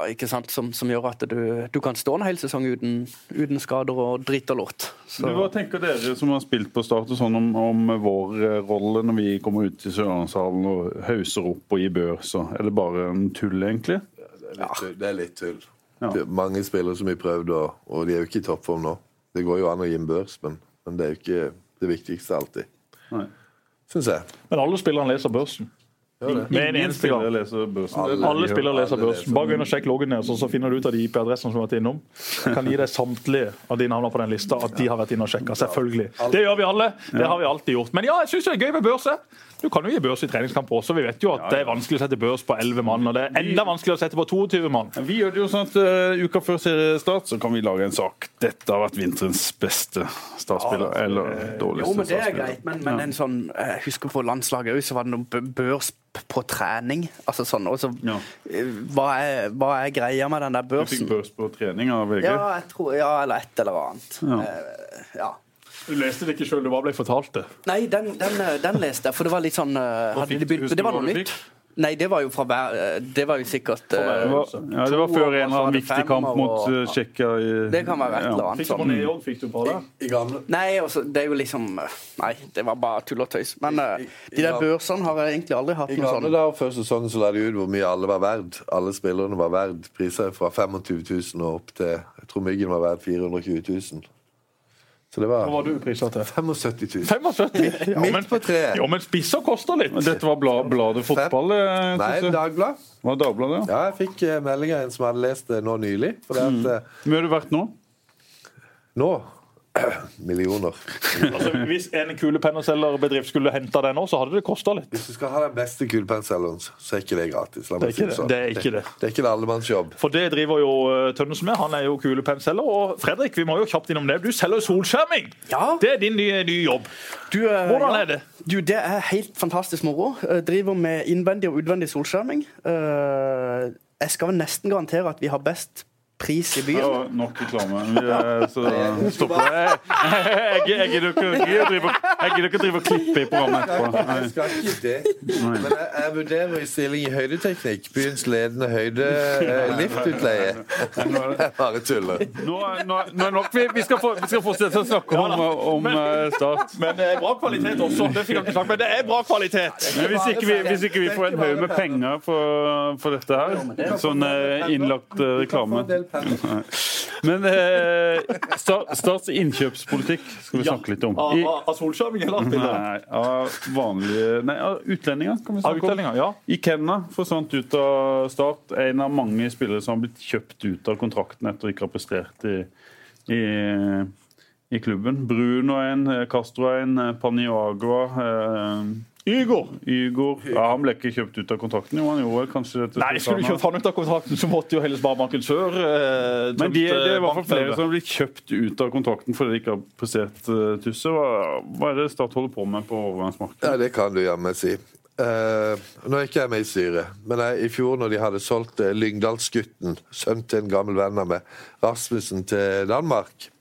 som, som gjør at du, du kan stå en hel sesong uten, uten skader og dritt og lort. Så, Hva tenker dere som har spilt på start og sånn om, om vår eh, rolle når vi kommer ut i Sørlandshallen og hauser opp og gir børs? og- Er det bare en tull, egentlig? Det er litt tull. Det er litt tull. Ja. Det er mange spillere som har prøvd, og, og de er jo ikke i toppform nå. Det går jo an å gi en børs, men, men det er jo ikke det viktigste alltid. Nei. Syns jeg. Men alle spillerne leser børsen. Med en eneste gang. Alle. Er Alle spillere leser børsen. leser. Bare gå inn og sjekk loggen deres, og så finner du ut av de IP-adressene som har vært innom. Kan gi deg samtlige av de navnene på den lista at de har vært inne og sjekka. Selvfølgelig. Det gjør vi alle. Det har vi alltid gjort. Men ja, jeg syns det er gøy med børse. Du kan jo gi børs i treningskamp også. Vi vet jo at det er vanskelig å sette børs på 11 mann, og det er enda vanskeligere å sette på 22 mann. Vi gjør det jo sånn at uh, uka før seriestart så kan vi lage en sak. Dette har vært vinterens beste startspiller. eller dårligste Jo, men det er greit, men, men en sånn Jeg husker på landslaget òg, så var det noe børs på trening. Altså sånn, også, Ja. eh, hva, er, hva er greia med den der børsen? Du fikk børs på trening av VG. Ja, jeg tror, ja, eller et eller annet. Ja. Uh, ja. Du leste det ikke sjøl, du bare ble fortalt det. Nei, den, den, eh, den leste jeg, for det var litt sånn uh, hadde de begynt, Det var noe nytt. Nei, det var jo fra hver eh, Det var jo sikkert Det eh, var, ja, det var før en eller annen viktig kamp mot uh, Tsjekkia. i- Det kan være et eller annet Fikk du på ned òg? Fikk du på det? I gamle Nei, også, det er jo liksom eh, Nei, det var bare tull og tøys. Men eh, I- i- de der børsene har jeg egentlig aldri hatt I noe gamle sånn. dager før sesongen så la de ut hvor mye alle var verdt. Alle spillerne var verdt Priser fra 25 000 og opp til Jeg tror Myggen var verdt 420 000. Så det Hva var var du prisa til? 75 000. 75? Ja, men, Midt på treet. jo, men spisser koster litt. Men Dette var bla, bladet Fotball? eh, Nei. Dagblad. Var det Dagbladet? Ja. Ja, jeg fikk eh, melding av en som hadde lest det nå nylig. For det eh, Hvor mye har du vært nå? nå <clears throat> Millioner. Altså, hvis en kulepenneselgerbedrift skulle henta den nå, så hadde det kosta litt. Hvis du skal ha den beste kulepenselgeren, så er ikke det gratis. La Det er ikke det det. sånn. Er ikke det. Det er ikke en allemannsjobb. For det driver jo eh, Tønnesen med. Han er jo kulepennselger. Og Fredrik, vi må jo kjapt innom det. Du selger jo solskjerming! Ja. Det er din nye, nye jobb. Du, uh, Hvordan ja. er det? Du, det er helt fantastisk moro. Jeg driver med innvendig og utvendig solskjerming. Uh, Jeg skal vel nesten garantere at vi har best pris i byen. var nok reklame. Eh, Så stopp det. Jeg- gidder ikke å drive- og klippe i programmet etterpå. Jeg skal ikke det. Men jeg, jeg vurderer i stilling i høydeteknikk. Byens ledende høyde eh, liftutleie. Jeg bare tuller. Nå, er- nå, nå er nok. Vi, vi, skal få, vi skal fortsette å snakke om, om eh, Start. Men det er bra kvalitet også. Det fikk jeg ikke sagt, men det er bra kvalitet. Men hvis ikke, vi, hvis ikke vi får en haug med penger for, for dette her, sånn eh, innlagt reklame <laughs> Men eh, Stats innkjøpspolitikk skal vi snakke litt om. I, av, spillere? nei, av vanlige Nei, av utlendinger, kan vi snakke om. ja. Ikenna forsvant ut av Start. En av mange spillere som har blitt kjøpt ut av kontrakten etter å ikke ha prestert i, i, i klubben. Bruno er en, Castro er en, Paniagua eh, Igor. Ygor. ja, Han ble ikke kjøpt ut av kontrakten. Jo, han gjorde kanskje dette Nei, skulle du kjøpt han ut av kontrakten, så måtte jo hele Sparebanken Sør eh, Men de, det er i eh, hvert fall flere som har blitt kjøpt ut av kontrakten fordi de ikke har prestert uh, Tusse. Hva, hva er det Start holder på med på overgangsmarkedet? Ja, det kan du jammen si. Uh, nå er ikke jeg med i styret, men jeg, i fjor når de hadde solgt uh, Lyngdalsgutten, sønn til en gammel venn av meg, Rasmussen, til Danmark,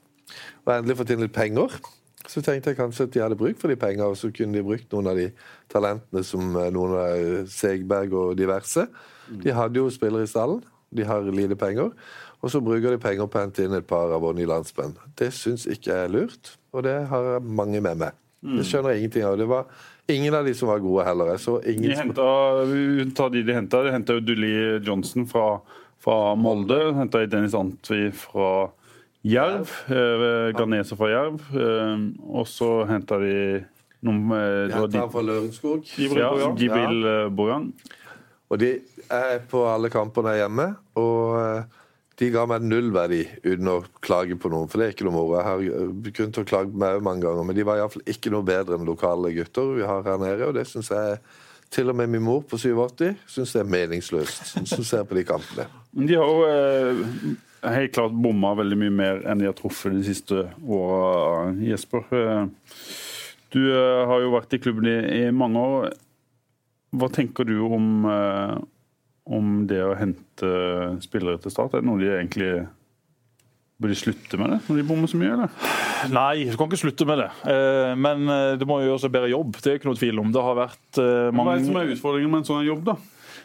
og endelig fått inn litt penger, så tenkte jeg kanskje at de hadde bruk for de penger, og så kunne de brukt noen av de talentene som eh, noen av Segberg og diverse. De hadde jo spillere i stallen, de har lite penger, og så bruker de penger på å hente inn et par av våre nye landsmenn. Det syns ikke jeg er lurt, og det har mange med meg. Det skjønner jeg ingenting av. Det var ingen av de som var gode heller. Jeg så ingen De henta, vi tar de de henta. De henta Dully Johnson fra, fra Molde. Henta Dennis Antwi fra Jerv. Eh, Garneser fra Jerv. Eh, og så henta de noen eh, De det var hentet fra Lørenskog. ja, Gibril ja. Bojan. Og de er på alle kampene hjemme, og eh, de ga meg null verdi uten å klage på noen, for det er ikke noe moro. Jeg har begynt å klage meg mange ganger, men de var iallfall ikke noe bedre enn lokale gutter vi har her nede, og det syns jeg til og med min mor på 87 syns det er meningsløst, som ser på de kampene. De har jo eh, helt klart bomma veldig mye mer enn de har truffet de siste åra, Jesper. Eh, Du eh, har jo vært i klubben i, i mange år. Hva tenker du om, eh, om det å hente spillere til Start? Er det noe de egentlig burde slutte med det, når de bommer så mye? eller? Nei, du kan ikke slutte med det. Men det må jo gjøres en bedre jobb. Det er ikke noe tvil om. Det har vært mange... Hva er det som er utfordringen med en sånn jobb, da?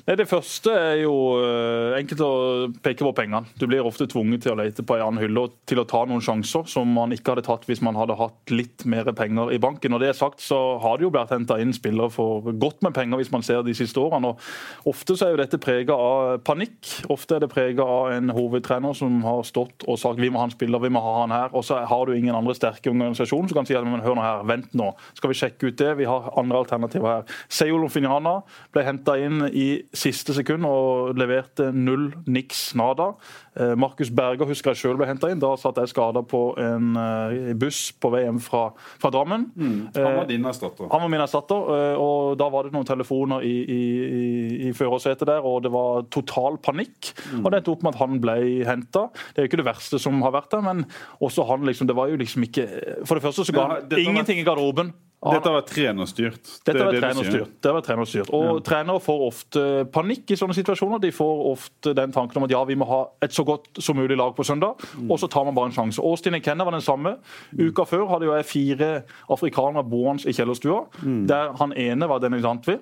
Nei, Det første er jo eh, enkelt å peke på pengene. Du blir ofte tvunget til å lete på en annen hylle og til å ta noen sjanser som man ikke hadde tatt hvis man hadde hatt litt mer penger i banken. Når det er sagt, så har det jo blitt henta inn spillere for godt med penger hvis man ser de siste årene. og Ofte så er jo dette prega av panikk. Ofte er det prega av en hovedtrener som har stått og sagt vi må ha en spiller, vi må ha han her. Og så har du ingen andre sterke organisasjoner som kan si at men hør nå her, vent nå, skal vi sjekke ut det? Vi har andre alternativer her. Seolo Finjana ble henta inn i siste sekund og leverte null niks nada. Eh, Markus Berger husker jeg selv ble henta inn. Da satt jeg skada på en eh, buss på vei hjem fra, fra Drammen. Han var din erstatter. Han var min erstatter, eh, og da var det noen telefoner i, i, i, i førersetet der, og det var total panikk. Og det endte opp med at han ble henta. Det er jo ikke det verste som har vært der, men også han liksom Det var jo liksom ikke For det første så ga han ingenting i garderoben. Dette vært trenerstyrt. Det dette var trenerstyrt. Det var trenerstyrt. Og trenere får ofte panikk i sånne situasjoner. De får ofte den tanken om at ja, vi må ha et så godt som mulig lag på søndag, og så tar man bare en sjanse. Austin Kenner var den samme. Uka før hadde jo jeg fire afrikanere boende i kjellerstua, der han ene var Dennis Antwi.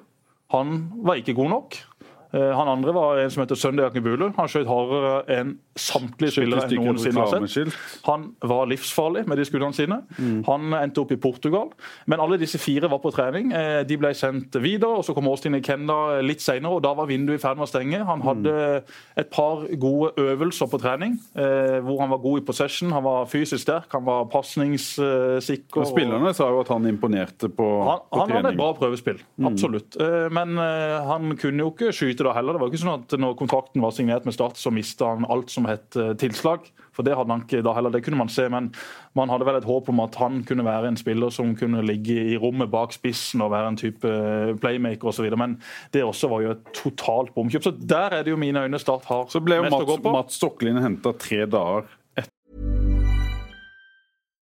Han var ikke god nok. Eh, Han andre var en som heter Søndag Akebule. Han skjøt hardere enn samtlige spillere jeg noensinne har sett. Han var livsfarlig med de skuddene sine. Han endte opp i Portugal. Men alle disse fire var på trening. Eh, De ble sendt videre, og så kom Austin Ikenda litt senere, og da var vinduet i ferd med å stenge. Han hadde et par gode øvelser på trening, eh, hvor han var god i possession. Han var fysisk sterk, han var pasningssikker. Og spillerne sa jo at han imponerte på, Han, på han hadde et bra prøvespill, absolutt. Mm. Men han kunne jo ikke skyte da heller. Det var ikke sånn at når kontrakten var signert med Start, så mista han alt som het eh, tilslag. For det hadde han ikke da heller. Det kunne man se. Men man hadde vel et håp om at han kunne være en spiller som kunne ligge i rommet bak spissen og være en type playmaker osv. Men det også var jo et totalt bomkjøp. Så der er det jo mine øyne Start har Så ble jo mest å gå Mats, på. Mats Stokkelin henta tre dager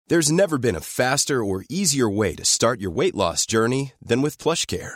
There's never been a faster or easier way to start your weight loss journey than with PlushCare.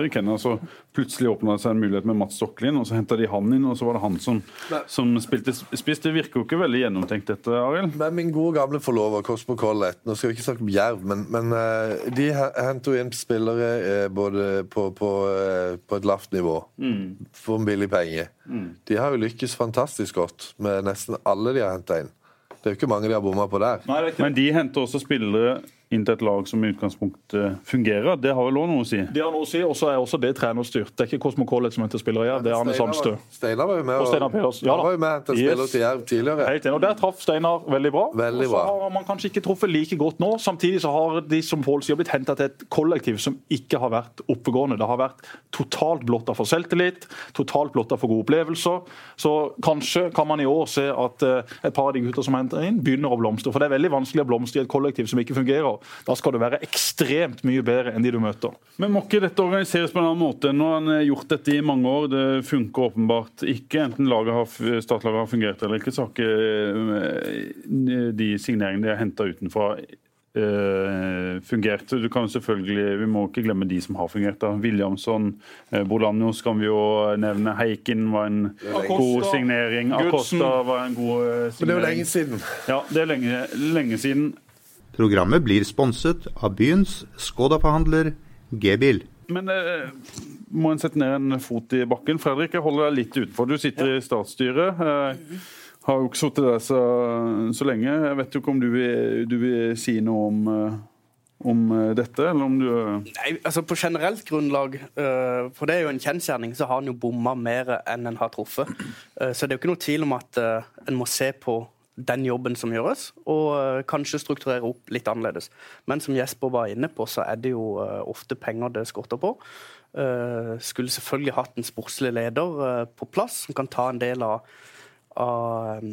I Kenya, så plutselig åpna det seg en mulighet med Mats Stokkelin, og så henta de han inn, og så var det han som, som spilte spiss. Det virker jo ikke veldig gjennomtenkt, dette, Arild. Men min gode gamle forlover, Cosmo Collett Nå skal vi ikke snakke om Jerv, men, men eh, de he- henter jo inn spillere eh, både på, på, eh, på et lavt nivå for en billig penge. De har jo lykkes fantastisk godt med nesten alle de har henta inn. Det er jo ikke mange de har bomma på der. Nei, Men de henter også spillere inn til et lag som i utgangspunktet fungerer. Det har vel òg noe å si? Det har noe å si, og så er også det trenerstyrt. Det er ikke Cosmo Collett som henter spillere, i Jerv, det er Arne Samstø. Sandstø. Steinar var jo med. Og og Pedersen, ja var jo med og henta Yes. til Jerv tidligere. Helt enig, og Der traff Steinar veldig bra. Veldig bra. og så har man kanskje ikke truffet like godt nå. Samtidig så har de som Pål sier, blitt henta til et kollektiv som ikke har vært oppegående. Det har vært totalt blotta for selvtillit, totalt blotta for gode opplevelser. Så kanskje kan man i år se at eh, et par av de gutta som henter inn, begynner å blomstre. For det er veldig vanskelig å blomstre i et kollektiv som ikke fungerer. Da skal du være ekstremt mye bedre enn de du møter. Men må ikke dette organiseres på en annen måte? Nå har han eh, gjort dette i mange år. Det funker åpenbart ikke. Enten laget har, startlaget har fungert eller ikke, så har ikke eh, de signeringene de har henta utenfra eh, fungert. Du kan selvfølgelig, Vi må ikke glemme de som har fungert. da. Williamson, Bolanjos kan vi jo nevne. Heiken var en god signering. Gudsen. Acosta var en god signering. Men det er jo lenge siden. Ja, det er lenge, lenge siden. Programmet blir sponset av byens Skoda-forhandler G-bil. Men eh, må en sette ned en fot i bakken? Fredrik, jeg holder deg litt utenfor. Du sitter i statsstyret. Eh, har jo ikke sittet der så, så lenge. Jeg vet jo ikke om du vil, du vil si noe om, eh, om eh, dette, eller om du Nei, altså På generelt grunnlag, uh, for det er jo en kjensgjerning, så har han jo bomma mer enn en har truffet. Uh, så det er jo ikke noe tvil om at uh, en må se på den jobben som gjøres, og øh, kanskje strukturere opp litt annerledes. Men som Jesper var inne på, så er det jo øh, ofte penger det skorter på. Eh, skulle selvfølgelig hatt en sportslig leder på plass som kan ta en del av, av.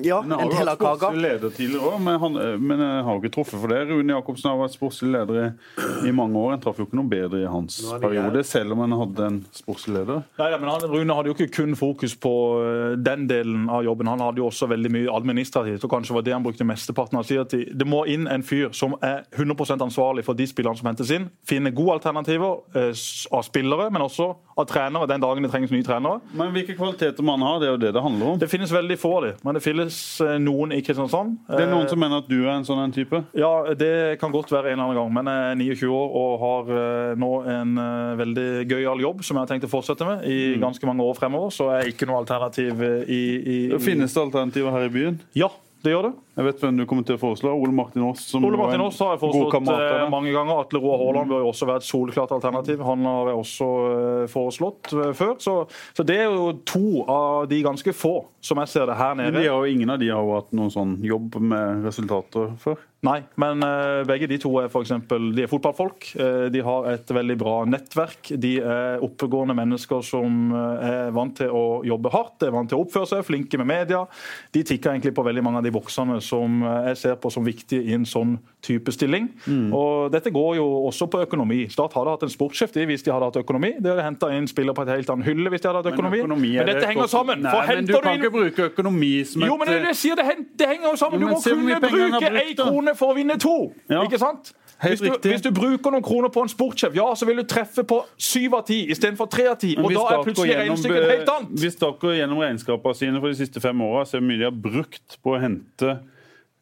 Ja, Han en del av kaka. sportslig leder tidligere òg, men, han- eh, men jeg har jo ikke truffet for det. Rune Jacobsen har vært sportslig leder i, i mange år. En traff jo ikke noe bedre i hans er periode, selv om han hadde en sportslig leder. Nei, nei, men han, Rune hadde jo ikke kun fokus på eh, den delen av jobben. Han hadde jo også veldig mye administrativt, og kanskje var det han brukte mesteparten av tida til. Det må inn en fyr som er 100 ansvarlig for de spillerne som hentes inn. Finne gode alternativer eh, av spillere, men også av trenere den dagen det trengs nye trenere. Men hvilke kvaliteter man har, det er jo det det handler om. Det finnes veldig få av dem, men det finnes eh, noen i Kristiansand. Det er noen Eh, som mener at du er en sånn en type. Ja, det kan godt være en eller annen gang, men jeg er 29 år og har eh, nå en veldig gøyal jobb som jeg har tenkt å fortsette med i ganske mange år fremover, så er ikke noe alternativ i, i, i Finnes det alternativer her i byen? Ja, det gjør det. Jeg vet hvem du kommer til å foreslå. Ole Martin Aas. som Ole Martin Aas har jeg foreslått eh, mange ganger. Atle Roar Haaland bør jo også være et soleklart alternativ. Han har jeg også eh, foreslått eh, før. Så, så det er jo to av de ganske få som jeg ser det her nede. Men de har jo, ingen av de har jo hatt noen sånn jobb med resultater før. Nei, men uh, begge de to er for eksempel, de er fotballfolk. Uh, de har et veldig bra nettverk. De er oppegående mennesker som uh, er vant til å jobbe hardt, er vant til å oppføre seg, flinke med media. De tikker egentlig på veldig mange av de boksene som jeg ser på som viktige i en sånn type stilling. Mm. Og Dette går jo også på økonomi. Start hadde hatt en sportssjef hvis de hadde hatt økonomi. De hadde henta inn spillere på et helt annet hylle hvis de hadde hatt økonomi. Men, men dette henger sammen. Nei, men du kan inn... ikke bruke økonomi som et Jo, men det, sier, det, det henger jo sammen. Jo, du må kunne bruke ei krone kroner for å vinne to! Ja. Ikke sant? Hvis du, hvis du, bruker noen kroner på en sportssjef, ja, så vil du treffe på syv av ti istedenfor tre av ti. Og da er plutselig regnestykket helt annet. Hvis dere gjennom regnskapene sine for de siste fem åra ser hvor mye de har brukt på å hente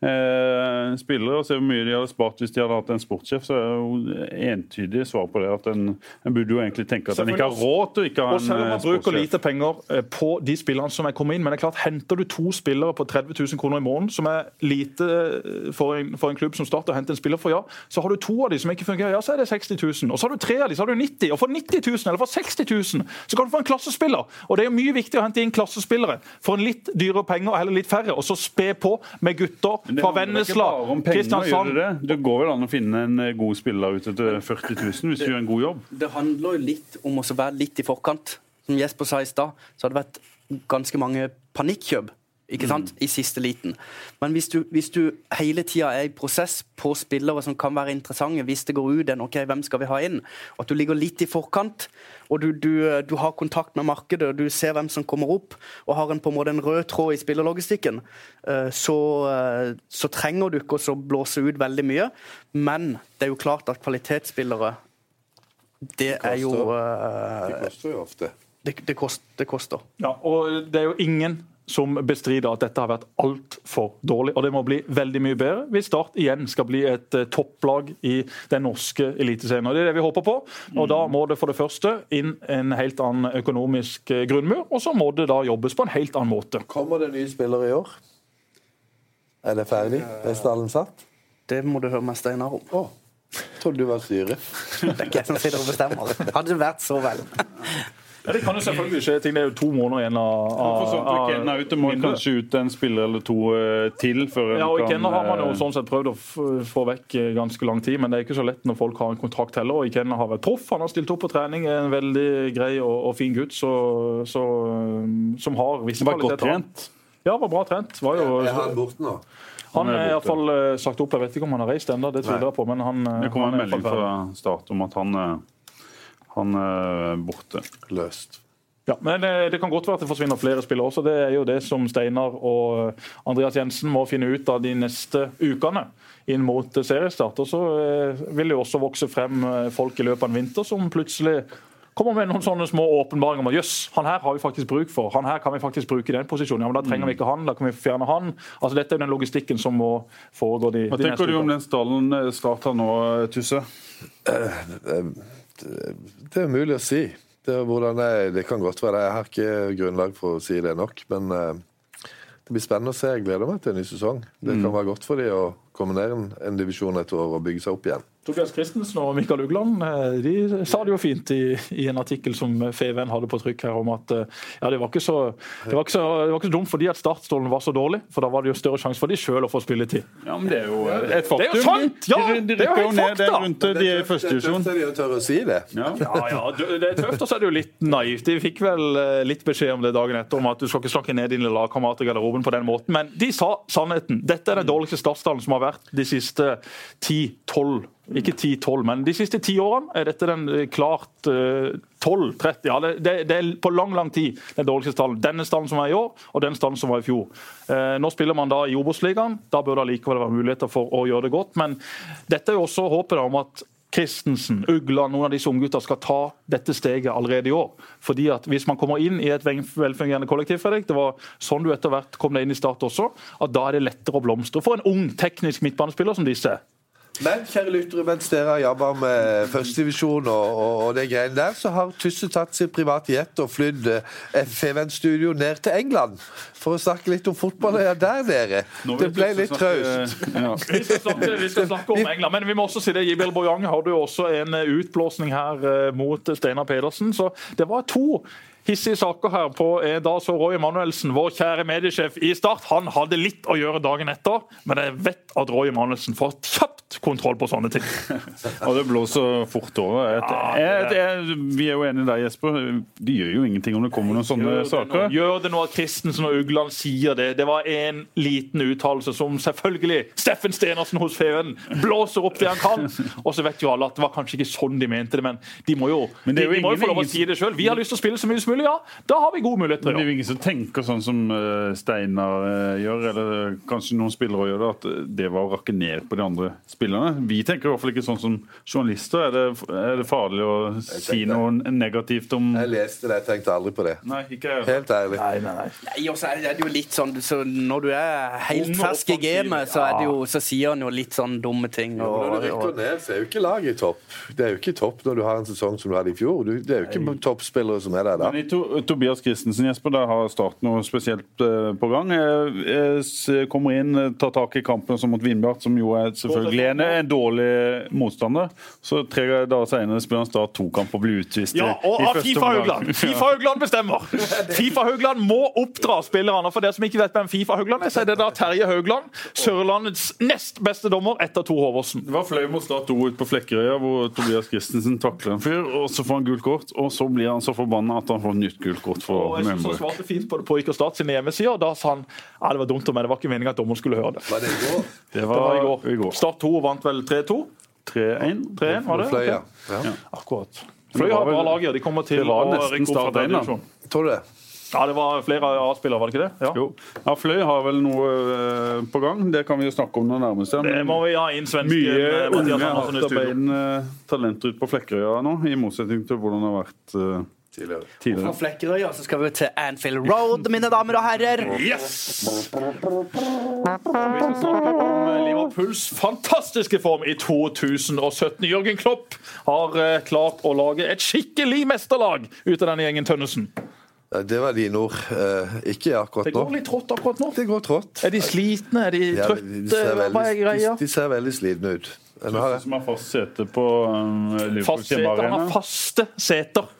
eh, spillere og se hvor mye de hadde spart hvis de hadde hatt en sportssjef, så er jo entydig svar på det. at En, en burde jo egentlig tenke at en ikke har råd til å ikke ha en sportssjef. Man bruker lite penger eh, på de spillerne som er kommet inn, men det er klart, henter du to spillere på 30 000 kroner i måneden, som er lite eh, for en, for en klubb som starter å hente en spiller for, ja, så har du to av de som ikke fungerer, ja, så er det 60 000. Og så har du tre av de, så har du 90. Og for 90 000 eller for 60 000 så kan du få en klassespiller. Og det er jo mye viktig å hente inn klassespillere for en litt dyrere penger, eller litt færre, og så spe på med gutter fra Vennesla, Kristiansand det. det går vel an å finne en eh, god spiller ute til 40 000 hvis du gjør en god jobb? Det handler jo litt om å være litt i forkant. Som Jesper sa i stad, så har det vært ganske mange panikkjøp ikke sant? Mm. i siste liten. Men hvis du, hvis du hele tida er i prosess på spillere som kan være interessante, hvis det går ut en ok, hvem skal vi ha inn, og at du ligger litt i forkant, og du, du, du har kontakt med markedet, og du ser hvem som kommer opp, og har en på en måte en rød tråd i spillerlogistikken, eh, så, eh, så trenger du ikke å blåse ut veldig mye. Men det er jo klart at kvalitetsspillere det, er jo uh, Det koster jo ofte. Det, det, kost, det, koster. Ja, og det er jo ingen som bestrider at dette har vært altfor dårlig. Og det må bli veldig mye bedre hvis Start igjen skal bli et uh, topplag i den norske eliteserien. Og Det er det vi håper på. Og Da må det for det første inn en helt annen økonomisk uh, grunnmur, og så må det da jobbes på en helt annen måte. Kommer det nye spillere i år? Er det ferdig? Er stallen satt? Det må du høre med Steinar om. Oh. Trodde du var styret. det er ikke jeg som sitter og bestemmer. Hadde det vært så vel. Ja, Det kan jo selvfølgelig skje ting. Det er jo to måneder igjen av, av, av Det må kanskje ut en spiller eller to uh, til før Ja, og I Kenna har man jo eh, sånn sett prøvd å få vekk eh, ganske lang tid, men det er ikke så lett når folk har en kontrakt heller. og Ikenna har vært proff, han har stilt opp på trening, er en veldig grei og, og fin gutt så, så, som har visse kvaliteter. Var godt trent? Ja, var bra trent. Var jo, er han borte nå? Han er, er iallfall sagt opp. Jeg vet ikke om han har reist ennå, det tviler jeg på. men han, Det kom en melding fra start om at han, han er borte. Løst. Ja, men det, det, kan godt være at det forsvinner flere spillere også. Det er jo det som Steinar og Andreas Jensen må finne ut av de neste ukene inn mot seriestart. Og så eh, vil det jo også vokse frem eh, folk i løpet av en vinter som plutselig kommer med noen sånne små åpenbaringer om at jøss, han her har vi faktisk bruk for. Han her kan vi faktisk bruke i den posisjonen. Ja, men Da trenger vi ikke han, da kan vi fjerne han. Altså Dette er jo den logistikken som må foregå de, Hva de tenker du om den stallen eh, starter nå, Tusse? Det, det er mulig å si. Det, jeg, det, kan godt være. Jeg har ikke grunnlag for å si det nok. Men uh, det blir spennende å se. Jeg gleder meg til en ny sesong. Det mm. kan være godt for dem å komme ned en, en divisjon et år og bygge seg opp igjen. Tobias Christensen og Mikael Ugland eh, de sa det jo fint i, i en artikkel som Feven hadde på trykk her, om at eh, ja, det, var ikke så, det, var ikke så, det var ikke så dumt fordi at startstolen var så dårlig, for da var det jo større sjanse for de sjøl å få spilletid. Ja, men det er jo et faktum. Det er jo sant! Ja, de, de, det er jo ned fakta! Rundt de i første divisjon. Det er tøft å si det. Ja. ja, ja, det er tøft, og så er det jo litt naivt. De fikk vel eh, litt beskjed om det dagen etter, om at du skal ikke snakke ned dine lagkamerater i garderoben på den måten, men de sa sannheten. Dette er den dårligste startstallen som har vært de siste 10-12 ikke 10-12, men de siste ti årene er dette den eh, klart uh, 12-30. Ja, det, det, er på lang lang tid den dårligste stallen. Denne stallen som var i år, og den stallen som var i fjor. Uh, nå spiller man da i Obos-ligaen. Da bør det allikevel være muligheter for å gjøre det godt. Men dette er jo også håpet om at Christensen, Ugla, noen av disse unggutta skal ta dette steget allerede i år. Fordi at Hvis man kommer inn i et velfungerende kollektiv, Fredrik, det var sånn du etter hvert kom deg inn i Start også, at da er det lettere å blomstre for en ung, teknisk midtbanespiller som disse. Men kjære lyttere, mens dere har jobba med førstedivisjon og, og, og det greiene der, så har Tusse tatt sin private jet og flydd eh, Feven-studio ned til England for å snakke litt om fotballøya der nede. Det ble litt traust. <laughs> Ja. Vi vi skal snakke om England, men vi må også si det. Jibel Boyang hadde jo også en eh, utblåsning her eh, mot Steinar Pedersen. Så det var to hissige saker her på eh, da så Roy Emanuelsen, vår kjære mediesjef i Start, han hadde litt å gjøre dagen etter, men jeg vet at Roy Emanuelsen får kjapt kontroll på sånne ting. <laughs> Og det blåser fort over. Jeg, jeg, jeg, vi er jo enige der, Jesper. De gjør jo ingenting om det kommer noen sånne Gjør det, saker. gjør det nå at Christensen og Ugland sier det. Det var en liten uttalelse som selvfølgelig Steffen Stenersen hos Feven blåser opp det han kan. Og så vet jo alle at det var kanskje ikke sånn de mente det, men de må jo, Men det de, er de må jo få lov å si det sjøl. Vi har lyst til å spille så mye som mulig, ja. Da har vi gode muligheter. Men det er jo ingen som tenker sånn som eh, Steinar eh, gjør, eller kanskje noen spillere gjør det, at eh, det var å rakke ned på de andre spillerne. Vi tenker i hvert fall ikke sånn som journalister. Er det, er det farlig å si noe negativt om Jeg leste det, jeg tenkte aldri på det. Nei, ikke jeg. Helt ærlig. Nei, nei, nei. Nei, og så er det jo litt sånn så Når du er helt fersk i gamet, så, er det jo, så sier han jo litt sånn dumme ting. Når du rykker ned, så er jo ikke laget i topp. Det er jo ikke topp når du har en sesong som du hadde i fjor. Du, det er jo ikke toppspillere som er der da. Men i to, Tobias Christensen, Jesper, der har Start noe spesielt eh, på gang. Jeg, jeg kommer inn, tar tak i kampen som mot Vindbjart, som jo er selvfølgelig en, en dårlig motstander. Så tre dager senere spiller han Start to kamper og blir utvist. Ja, og av Fifa-Haugland! <laughs> Fifa-Haugland bestemmer! <laughs> Fifa-Haugland må oppdra spillerne. For dere som ikke vet hvem Fifa-Haugland er, så er det da Terje Haugland, Sørlandets nest beste dommer etter Tor Håvåsen. Det var fløy mot Start 2 ute på Flekkerøya, hvor Tobias Christensen takler en fyr. og Så får han gult kort, og så blir han så forbanna at han får nytt gult kort Og for synes han svarte fint på det på Ikke Start sine hjemmesider. Da sa han ja, det var dumt men det var ikke meningen at dommeren skulle høre det. Var det i går? Det Det var i går. i går. Start 2 vant vel 3-2. 3-1. 3-1, var det? Fløya. Ok. Ja. Akkurat. Fløy har bra lag, ja. De kommer til å rykke opp fra Start tredje divisjon. Tror du det? Ja, det var flere A-spillere, var det ikke det? Ja. Jo. Ja, Fløy har vel noe eh, på gang. Det kan vi jo snakke om når nærmeste. Det må vi ha inn svensken Mye eh, unge, hardtarbeidende talenter ute på Flekkerøya nå, i motsetning til hvordan det har vært eh, Tidligere. fra Flekkerøy så skal vi til Anfield Road, mine damer og herrer. Yes! Vi skal snakke om eh, Liverpools fantastiske form i 2017. Jørgen Klopp har eh, klart å lage et skikkelig mesterlag ut av denne gjengen Tønnesen. Det var dine ord. Eh, ikke akkurat nå. Det nå. går litt trått akkurat nå. Det går trått. Er de slitne? Er de Ja, trøtte? de, ser er veldig, de, de ser veldig slitne ut. Som har fast sete på um, Liverpools Fast. Han har faste seter.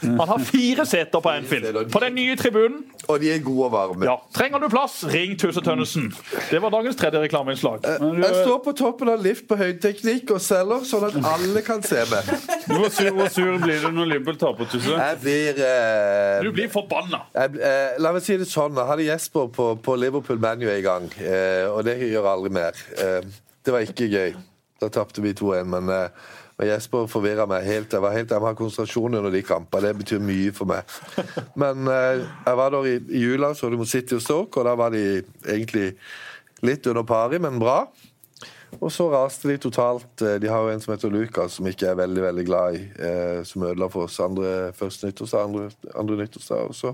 Han har fire seter på Anfield. På den nye tribunen. og de er gode og varme. Ja, Trenger du plass, ring Tusse Tønnesen. Det var dagens tredje reklameinnslag. Jeg står på toppen av lift på høyteknikk og selger, sånn at alle kan se meg. <laughs> Hvor sur, hvor sur blir du når Liverpool taper, Tusse? Jeg blir eh, Du blir forbanna. jeg, eh, La meg si det sånn. Jeg hadde Jesper på, på Liverpool Manu i gang, eh, og det gjør jeg aldri mer. Eh, det var ikke gøy. Da tapte vi 2-1, men, eh, men Jesper forvirra meg helt. Jeg var helt, jeg må ha konsentrasjon under de kampene. Det betyr mye for meg. <laughs> Men eh, jeg var der i, i jula, så du mot City og Stoke, og da var de egentlig litt under pari, men bra. Og så raste de totalt. Eh, De har jo en som heter Lukas, som ikke er veldig veldig glad i, eh, som ødela for oss andre første nyttårsdag, andre, andre nyttårsdag. Og så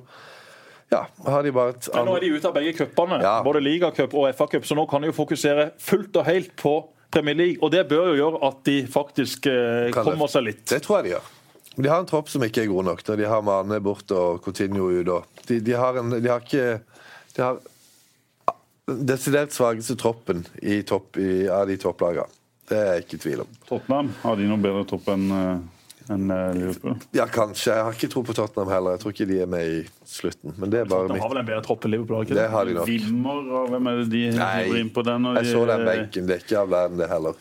ja, har de bare et Men nå er de ute av begge cupene, Ja. både ligacup og FA-cup, så nå kan de jo fokusere fullt og helt på Premier League. Og det bør jo gjøre at de faktisk eh, kommer seg litt. Det tror jeg de gjør. De har en tropp som ikke er god nok. Da. De har Mane borte og Coutinho ut. De, de, har en, de har ikke De har desidert svakeste troppen i topp, i, av de topplagene. Det er jeg ikke i tvil om. Tottenham, har de noe bedre topp enn eh, enn, eh, Liverpool? Ja, kanskje. Jeg har ikke tro på Tottenham heller. Jeg tror ikke de er med i slutten. Men det er bare De mitt. har vel en bedre tropp enn Liverpool? ikke Det har de nok. Wilmer, og hvem er det de hiver inn på den? jeg de- så den benken. Det er ikke av verden, det heller.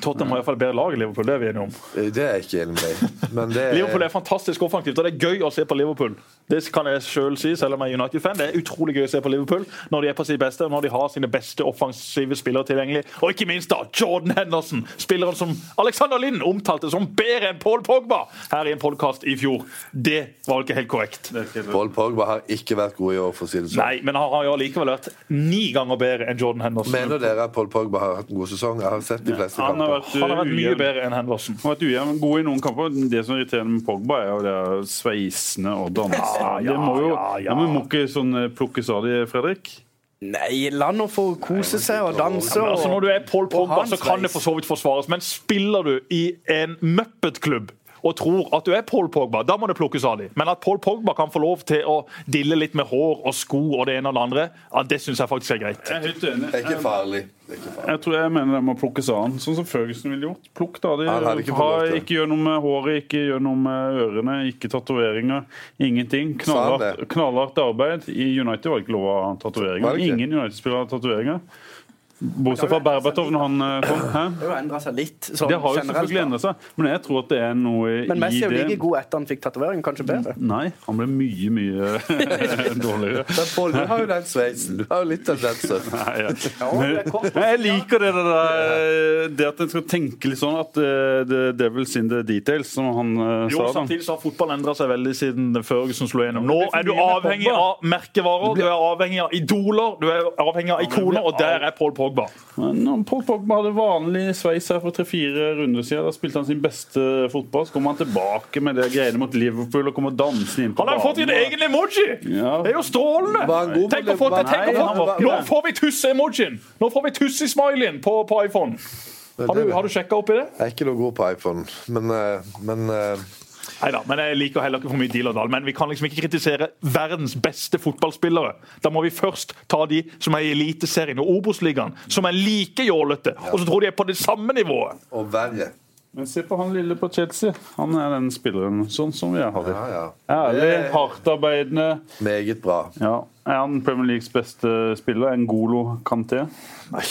Tottenham har iallfall bedre lag enn Liverpool, det er vi enige om. Det er jeg ikke enig med. Men det er... Liverpool er er fantastisk offensivt, og det er gøy å se på Liverpool. Det kan jeg selv si, selv om jeg er United-fan. Det er utrolig gøy å se på Liverpool når de er på sitt beste, og når de har sine beste offensive spillere tilgjengelig. Og ikke minst da Jordan Henderson, spilleren som Alexander Lind omtalte som bedre enn Paul Pogba her i en podkast i fjor. Det var vel ikke helt korrekt. Paul Pogba har ikke vært god i år, for å si det sånn. Nei, men han har jo likevel vært ni ganger bedre enn Jordan Henderson. Mener dere at Paul Pogba har hatt en god sesong? Jeg har sett de fleste Han har kamper. vært, Han har vært mye bedre enn Henderson. Han har vært ujevn, god i noen kamper. Det som irriterer med Pogba, er jo det sveisende og dansende. Ja, ja, det må jo ja, ja. ja, men må ikke sånn eh, plukkes av de, Fredrik? Nei, la nå få kose seg og danse. Men altså, når du er og Pogba, så kan det for så vidt forsvares. Men spiller du i en Muppet-klubb og tror at du er Paul Pogba, da må det plukkes av dem. Men at Paul Pogba kan få lov til å dille litt med hår og sko og det ene og det andre, ja, det syns jeg faktisk er greit. Jeg er helt enig. Det er ikke farlig. Jeg tror jeg mener det må plukkes av han, sånn som Ferguson ville gjort. Plukk da. De, ikke ha, ikke gjør noe med håret, ikke gjør noe med ørene, ikke tatoveringer. Ingenting. Knallhardt, knallhardt arbeid. I United var det ikke lov å ha tatoveringer. Ingen United-spillere har tatoveringer. Bortsett fra Berbatov når han eh, kom. Hæ? Det har jo endra seg litt. Sånn, Det har jo generelt, selvfølgelig seg, men jeg tror at det er noe i Men Messi er jo like god etter han fikk tatovering, kanskje bedre. Nei, han ble mye, mye <laughs> dårligere. Men Pål, du har jo den sveisen. Du har jo litt tendenser. <laughs> Nei, ja. Ja. Men jeg liker det der Det at en skal tenke litt sånn at eh, the devil's in the details, som han eh, Jo, sa. da. Samtidig så har fotball endra seg veldig siden Ferguson slo gjennom. Nå er du avhengig av merkevarer, du er avhengig av idoler, du er avhengig av ikoner, og der er Paul Pogba. Men når Paul Pogba hadde vanlig sveis her for tre-fire runder siden. Da spilte han sin beste fotball. Så kommer han tilbake med det greiene mot Liverpool og kommer dansende inn på Han har jo fått en egen emoji! Ja. Det er jo strålende! Tenk å få, tenk å få, nå får vi tusse-emojien! Nå får vi tusse-smileyen på, på iPhone. Har du, har du sjekka opp i det? Jeg er ikke noe god på iPhone, men, eh, men eh, Neida, men jeg liker heller ikke for mye deal og dall. Men vi kan liksom ikke kritisere verdens beste fotballspillere. Da må vi først ta de som er i Eliteserien og Obos-ligaen, som er like jålete, og så tror de er på det samme nivået. Og verre. Men se på han lille på Chelsea. Han er den spilleren sånn som vi har. Ja, ja. Ærlig, Det- hardtarbeidende. Meget bra. Ja. Er han Premier Leagues beste spiller? En Golo Kanté? Nei.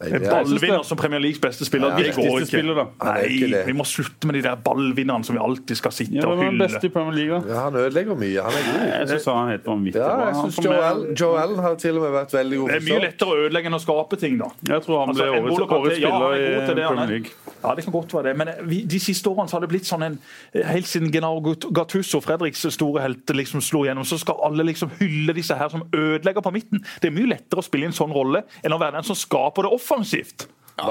Er- ballvinner som Premier Leagues beste spiller, det går ikke. spiller, da. Nei, vi må slutte med de der ballvinnerne som vi alltid skal sitte Ja, og er hylle. beste i Premier League? da? Ja, han ødelegger mye. Han er god. Jeg syns han er helt vanvittig Ja, jeg synes får Joe mer- Allen, Joe Allen har til og med vært veldig god. Det er mye lettere å ødelegge enn å skape ting, da. Jeg tror han Altså, ble N'Golo årets, ja, spiller er til i Premier er. League. Ja, det kan godt være det, men vi, de siste årene så har det blitt sånn en Helt siden Genaro Gattuso, Fredriks store helt, liksom slo gjennom, så skal alle liksom hylle disse her som ødelegger på midten. Det er mye lettere å spille en sånn rolle enn å være den som skaper det offensivt.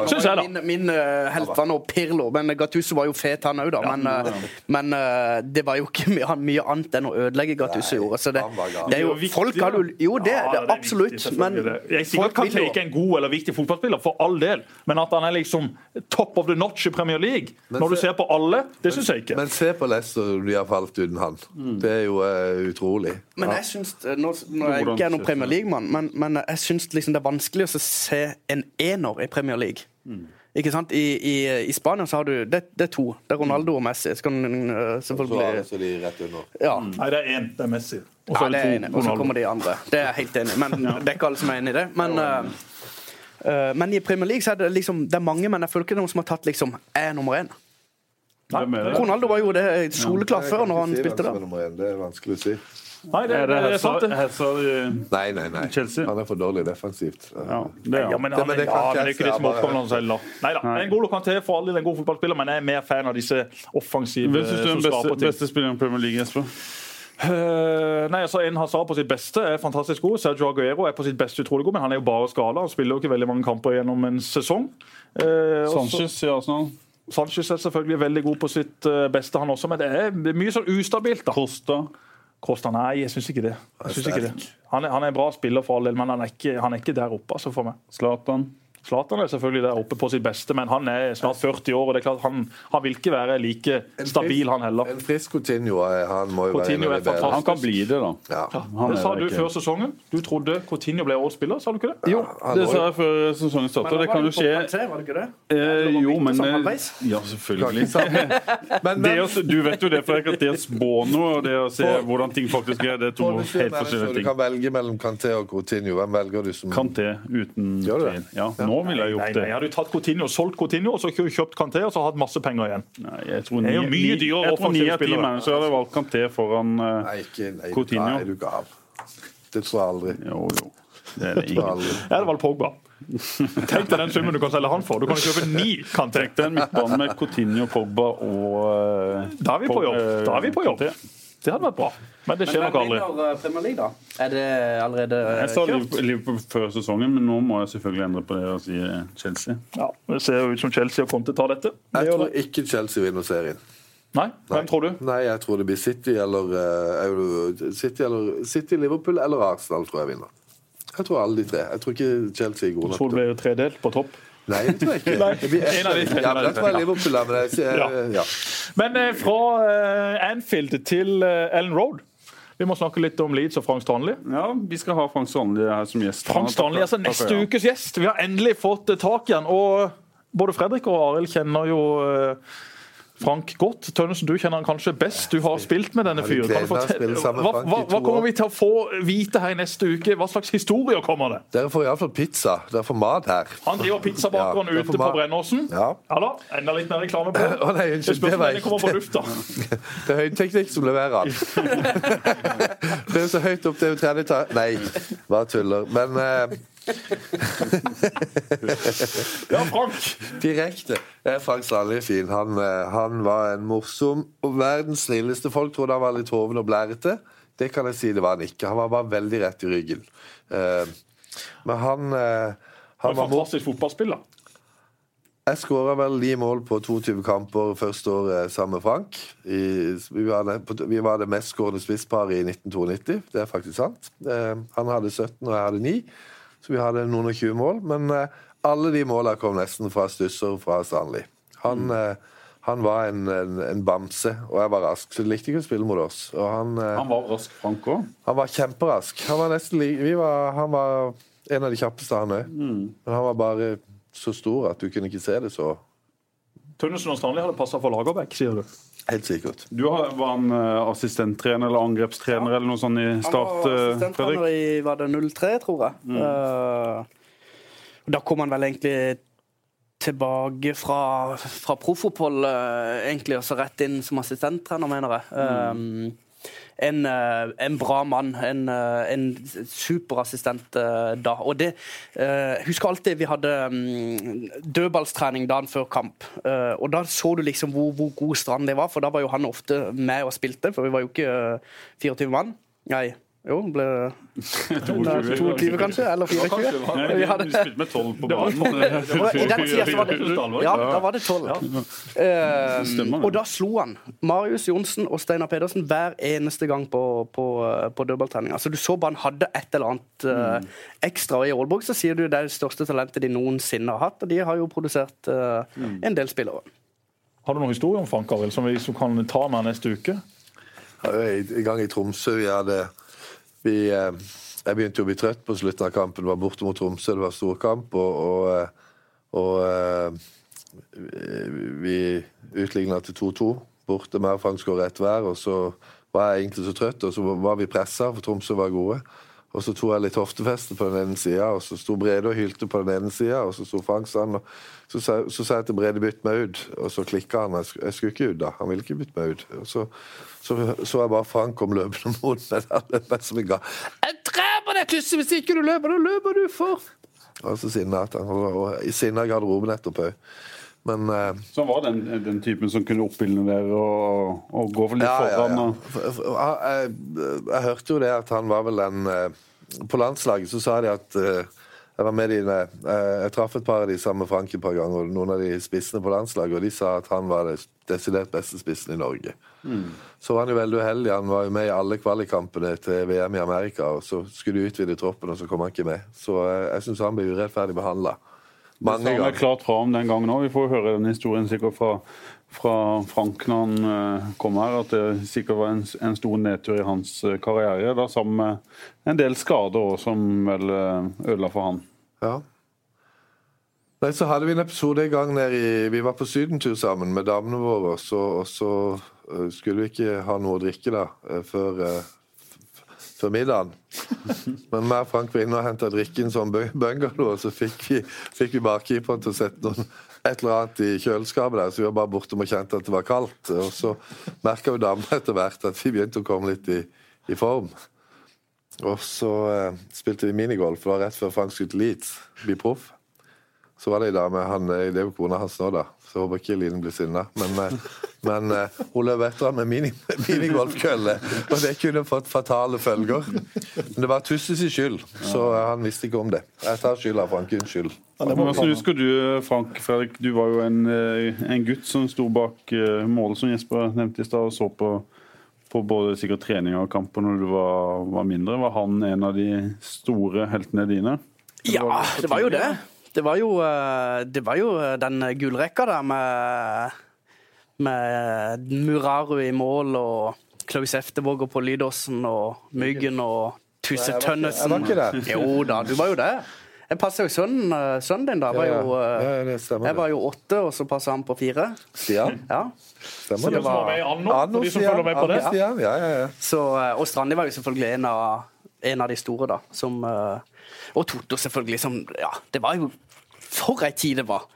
Syns jeg, da. Min, min uh, helt var nå Pirlo, men Gattuso var jo fet, han òg, da. Men, eh, men uh, det var jo ikke mye, mye annet enn å ødelegge Gattuso gjorde. Så det, det er jo, folk har jo Jo, det, Ja, det er absolutt. Men. Jeg sier ikke at er en god eller viktig fotballspiller, for all del, men at han er liksom top of the notch i Premier League, Men når du ser på alle, det syns jeg ikke. Men se på Leicester, de har falt uten han. Det er jo eh, utrolig. Men jeg syns Nå, nå er jeg ikke noen Premier League-mann, men, men jeg syns liksom det er vanskelig å se en ener i Premier League. Ikke sant? I, i, I Spania så har du det, det er to. Det er Ronaldo og Messi. Så kan selvfølgelig... Og Så, er det de rett under. Ja. Nei, det er én. Det er Messi. Og så Ja, er er kommer de andre. Det er jeg helt enig. Men <laughs> det er ikke alle som er enig i det. Men, uh, eh, men i Premier League så er det liksom Det er mange, men jeg føler ikke er noen som har tatt liksom er nummer én. Ronaldo var jo det soleklart før når han si spilte er der. Det er vanskelig å si. Nei, det, det, det er sant, det. Nei, nei, nei. Chelsea? Han er for dårlig defensivt. Ja, det er Ja, han. men, Det- men er- det ja, men er ikke det som oppkommer han heller. Nei da. Nei. N'Golo Kanté for alle, en god fotballspiller, men jeg er mer fan av disse offensive Hvem syns du er den beste, beste spilleren i Premier League, Jesper? Uh, nei, altså En Hazard på sitt beste er fantastisk god. Sergio Aguero er på sitt beste utrolig god, men han er jo bare skala. Han spiller jo ikke veldig mange kamper gjennom en sesong. Uh, Sanchez i Arsenal. Sanchez er selvfølgelig veldig god på sitt eh, beste, han også, men det er mye sånn ustabilt. da Costa. Costa, nei, jeg syns ikke det. Jeg synes ikke det. Han, er, han er en bra spiller, for all del, men han er ikke, han er ikke der oppe altså for meg. Zlatan. Zlatan er selvfølgelig der oppe på sitt beste, men han er snart 40 år, og det er klart han, han vil ikke være like stabil, han heller. En frisk Coutinho er- han må jo Coutinho være en er av de. Han kan bli det, da. Ja. Det er sa du før sesongen. Du trodde Coutinho ble årets spiller, sa du ikke det? Jo, det sa jeg før sesongen startet. Det kan jo skje Var det ikke det? eh, Jo, men sånn eh. Ja, selvfølgelig. Men, å, du vet jo det, for det å spå noe og det å se hvordan ting faktisk er, det er to helt forskjellige ting. du kan velge mellom Canté og Coutinho. Hvem velger du som Canté uten Gjør du det? Ja, nå ville jeg gjort nei, det. Hadde du tatt Coutinho, solgt Coutinho, og så kjøpt Canté og så hatt masse penger igjen. Nei, jeg tror Det er jo ni- mye dyrere offensive spillere. hadde valgt Canté foran uh, Nei, ikke nei, Coutinho. Nei, du gal. Det tror jeg aldri. Jo, jo. Det er det Det jeg ingen. Jeg hadde valgt Pogba. Tenk deg den summen du kan selge han for. Du kan kjøpe ni Canté. Tenk deg en midtbane med Coutinho, Pogba og uh, Da er vi på jobb. Da er vi på jobb. Det hadde vært bra. Men det skjer nok aldri. eh, Premier League, da? Er det allerede kjørt? Jeg sa? Liverpool, før sesongen, men nå må jeg selvfølgelig endre på det og si eh, Chelsea. Ja, Det ser jo ut som Chelsea har kommet til å ta dette. Jeg tror ikke Chelsea vinner serien. Nei, hvem tror du? Nei, jeg tror det blir City eller, uh, City eller City, Liverpool eller Arsenal tror jeg vinner. Jeg tror alle de tre. Jeg tror ikke Chelsea er gode nok. tror det blir tredelt på topp. Nei, det tror jeg ikke. <laughs> Det blir- en av de tre. Ja, men jeg Liverpool er, men jeg, Ja. ja. Men eh, fra uh, Anfield til uh, Ellen Road. Vi må snakke litt om Leeds og Frank Stanley. Ja, Vi skal ha Frank Stanley her som gjest. Frank Stanley, altså Takk Neste ja. ukes gjest. Vi har endelig fått eh, tak i han. Og både Fredrik og Arild kjenner jo eh, Frank godt. Tønnesen, du kjenner han kanskje best. Du har spilt med denne fyren. Hva, hva, hva kommer vi til å få vite her i neste uke? Hva slags historier kommer det? Dere får iallfall pizza. Dere får mat her. Han driver pizzabakeren Ja, det ute på. Brennåsen. Ja. ja da, enda litt mer reklame på. <laughs> Å nei, unnskyld. Det var kommer på lufta. <laughs> Det er høyteknikk som leverer han. <laughs> det er så høyt opp, det er jo tredje etasje Nei, bare tuller. Men eh, Ja, Frank. direkte er Frank Stanley fin. Han, eh, han var en morsom og verdens snilleste. Folk trodde han var litt hoven og blærete. Det kan jeg si det var han ikke. Han var bare veldig rett i ryggen. Eh, men han, eh, han var fantastisk fotballspiller. Jeg skåra vel ni mål på 22 kamper første året sammen med Frank. I, vi, var det, vi var det mest skårende spissparet i 1992. Det er faktisk sant. Eh, han hadde 17, og jeg hadde 9, så vi hadde noen og 20 mål. Men eh, alle de måla kom nesten fra stusser fra Stanley. Han, mm. han var en, en, en bamse, og jeg var rask, så de likte ikke å spille mot oss. Han, eh, Han var rask, Frank òg. han var kjemperask. Han var nesten vi var, Han var en av de kjappeste, han òg. Men han var bare så stor at du kunne ikke se det så Tønnesen og Stanley hadde passa for Lagerbäck, sier du. Helt sikkert. Du har- var han eh, assistenttrener eller angrepstrener eller noe sånt i Start? Han var eh, assistenttrener i var det 03, tror jeg. Mm. Uh, da kom han vel egentlig tilbake fra, fra proffopphold, uh, egentlig, og så rett inn som assistenttrener, mener jeg. Um, en, eh, en bra mann. En, eh, en superassistent eh, da. Og det Husker alltid vi hadde um, dødballstrening dagen før kamp. Og da så du liksom hvor, hvor god Strand det var, for da var jo han ofte med og spilte, for vi var jo ikke eh, 24 mann. Nei. Jo, ble <laughs> det 22 kanskje? Eller 24? Nei, Vi hadde- spilt med tolv på banen. I den tida var det Ja, da var det tolv. Eh, Stemmer det. og da slo han Marius Johnsen og Steinar Pedersen hver eneste gang på, på, på dødballtreninga. Så du så bare han hadde et eller annet uh, ekstra. Og i Aalborg så sier du det er det største talentet de noensinne har hatt, og de har jo produsert uh, en del spillere. Har du noen historie om Frank Arild som vi som kan ta med neste uke? I gang i Tromsø vi hadde vi, eh, Jeg begynte å bli trøtt på slutten av kampen. Det var borte mot Tromsø, det var storkamp. Og, og, eh, og eh, vi utligna til 2-2 borte med Frank skåret ett hver. Og så var jeg egentlig så trøtt, og så var vi pressa, for Tromsø var gode. Og så tok jeg litt hoftefeste på den ene sida, og så sto Brede og hylte på den ene sida, og så sto Frank sånn, og så sa, jeg til Brede bytt meg ut, og så klikka han. Jeg, sk- jeg skulle ikke ut da, han ville ikke bytte meg ut. Og så så, så jeg bare Frank kom løpende mot meg der, løp jeg som en ga. Jeg dreper deg, Tusse, hvis ikke du løper, da løper du for Og så sinna han og, sinna i garderoben etterpå. Men uh, Så han var den, den typen som kunne oppildne og, og gå litt Ja, ja, foran. ja. For- for- Jeg, jeg hørte jo det at han var vel den uh, På landslaget så sa de at uh, jeg var med eh, jeg traff et par av de sammen med Frank et par ganger, og noen av de spissene på landslaget, og de sa at han var det desidert beste spissen i Norge. Så var han jo veldig uheldig. Han var jo med i alle kvalikkampene til VM i Amerika, og så skulle de utvide troppen, og så kom han ikke med. Så eh, jeg syns han ble urettferdig behandla. Mange Det sa vi klart fra om den gangen òg. Vi får høre den historien sikkert fra, fra Frank når han eh, kom her, at det sikkert var en, en stor nedtur i hans eh, karriere. Da, sammen med en del skader òg, som vel eh, ødela for han. Ja. Nei, så hadde vi en episode en gang nede i Vi var på sydentur sammen med damene våre, og så, og så skulle vi ikke ha noe å drikke da, før, før middagen. <laughs> Men meg og Frank var inne og henta drikken som bungalow, og så fikk vi, fikk vi barkeeperen til å sette noen, et eller annet i kjøleskapet der, så vi var bare bortom og kjente at det var kaldt. Og så merka jo damene etter hvert at vi begynte å komme litt i, i form. Og så eh, spilte vi minigolf, det var rett før Frank skulle til Leeds, bli proff. Så var det ei dame, han, eh, det er jo kona hans nå, da, så håper ikke Line blir sinna. Men, eh, men eh, hun løp etter ham med mini, minigolfkølle, og det kunne fått fatale følger. Men det var Tusses skyld, så eh, han visste ikke om det. Jeg tar skylda, Frank. Unnskyld. Men altså, husker du, Frank Fredrik, du var jo en, en gutt som sto bak målet som Jesper nevnte i stad, og så på på både sikkert trening og kamper når du var, var mindre. Var han en av de store heltene dine? Ja, det var jo det. Det var jo, eh, det var jo den gullrekka der med, med Muraru i mål og Klaus Eftevåg på Lydåsen og Myggen og Tusse Jeg Tønnesen. var ikke der. Jo da, du var jo det. Jeg passa jo sønnen, eh, sønnen din da. Var Ja, jo, ja. eh, Ja, jeg var jo åtte, og så passa han på fire. Stian, Ja. stemmer så det? var Anno, Anno de som Stian, følger med på det. Stian, ja, ja, ja. Så, eh, og Strandi var jo selvfølgelig en av, en av de store, da. Som, eh, og Totto, selvfølgelig. Som, ja, det var jo For ei tid det var!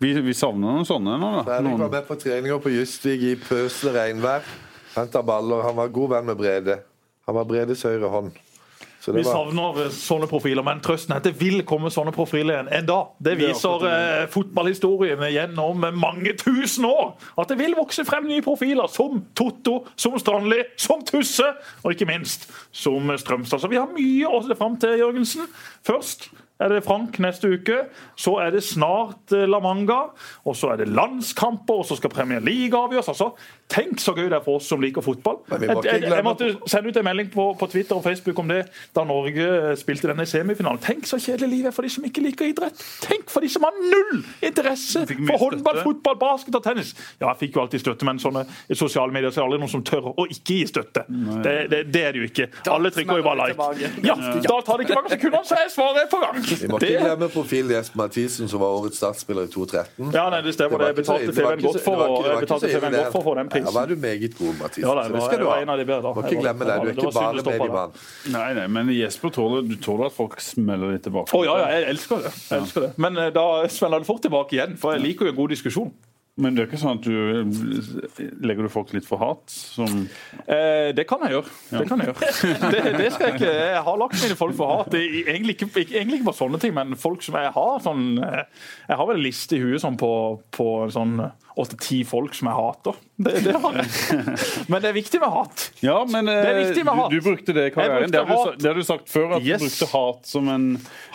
Vi, vi savner noen sånne nå, da. Fredrik var med på treninger på Justvik i pøsende regnvær. Henta baller. Han var god venn med Brede. Han var Bredes høyre hånd. Så Vi var savner eh, sånne profiler, men trøsten er at det vil komme sånne profiler igjen en dag. Det er viser det eh, fotballhistorien gjennom mange tusen år. At det vil vokse frem nye profiler, som Totto, som Strandli, som Tusse, og ikke minst som Strømstad. Så vi har mye å se fram til, Jørgensen. Først er det Frank neste uke. Så er det snart eh, La Manga. Og så er det landskamper, og så skal Premier League avgjøres. Altså, tenk så gøy det er for oss som liker fotball. Jeg, jeg, jeg måtte sende ut en melding på, på Twitter og Facebook om det da Norge eh, spilte denne semifinalen. Tenk så kjedelig livet er for de som ikke liker idrett. Tenk for de som har null interesse for håndball, fotball, basket og tennis. Ja, jeg fikk jo alltid støtte, men sånne i sosiale medier så er det aldri noen som tør å ikke gi støtte. Det, det, det er det jo ikke. Alle trykker jo bare like. Ja, da tar det ikke mange sekundene, så er svaret på gang. Vi må ikke glemme profilen Jesper Mathisen, som var årets statsspiller i 2013. Ja, nei, det stemmer. det det det jeg betalte TV-en godt for å få den prisen. Ja, var du meget god, Mathisen. Ja, da, det var, skal du ha. de bedre. Må ikke glemme det. Du er ikke bare med i det. mediemann. nei, nei, men Jesper tåler, du tåler at folk smeller litt tilbake. Å ja, ja, jeg elsker det. Jeg elsker det. Men eh, da smeller det fort tilbake igjen, for jeg liker jo en god diskusjon. Men det er ikke sånn at du Legger du folk litt for hat? Som Eh, det kan jeg gjøre. Det kan jeg gjøre. <laughs> Det, det skal jeg ikke. Jeg har lagt mine folk for hat. Det egentlig ikke, egentlig ikke bare sånne ting, men folk som jeg har sånn eh, Jeg har vel en liste i huet sånn på, på sånn åtte-ti folk som jeg hater. Det, det <laughs> har jeg. Men det er viktig med hat. Ja, men eh, Det er viktig med hat. du, du brukte det i karrieren. Det har, du, det har du sagt før, at Yes. du brukte hat som en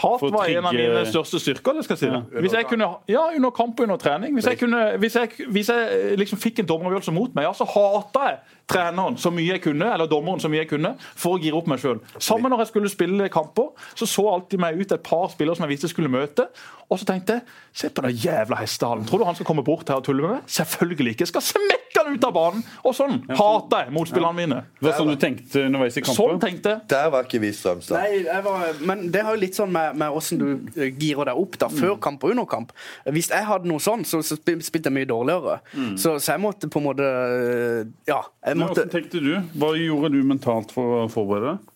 Hat var en av mine største styrker. det skal jeg si det. Hvis jeg kunne, ja, under kamp og under trening. Hvis jeg, kunne, hvis jeg, hvis jeg liksom fikk en dommeravgjørelse mot meg, ja, så hata jeg treneren så mye jeg kunne, eller dommeren så mye jeg kunne, for å gire opp meg sjøl. Sammen når jeg skulle spille kamper, så så alltid meg ut et par spillere som jeg visste jeg skulle møte. Og så tenkte jeg se på den jævla hestehalen. Tror du han skal komme bort her og tulle med meg? Selvfølgelig ikke. Jeg skal smekke han ut av banen! Og sånn hater jeg motspillerne mine. Det var sånn du tenkte underveis i kampen? Sånn tenkte jeg. Der var ikke vi Strømstad. Nei, var, men det har jo litt sånn med, med hvordan du eh, girer deg opp da, før kamp og under kamp. Hvis jeg hadde noe sånn, så, så spilte jeg mye dårligere. Så, så jeg måtte på en måte eh, Ja. jeg Men måtte Hvordan tenkte du? Hva gjorde du mentalt for å forberede deg?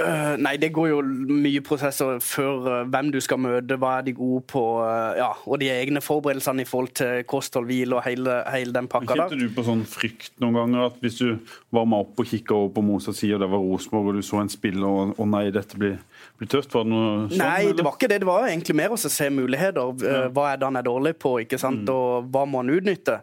Øh, Nei, det går jo mye prosesser før uh, hvem du skal møte, hva er de gode på, uh, ja, og de egne forberedelsene i forhold til kosthold, hvile og hele, hele den pakka Kjente du på sånn frykt noen ganger at hvis du varma opp og kikka over på Mosas side, og det var Rosenborg, og du så en spiller, og, og nei, dette blir, blir tøft? Var det noe sånn? Nei, eller? det var ikke det. Det var egentlig mer å se muligheter. øh, Hva er det han er dårlig på, ikke sant? Mm. og hva må han utnytte?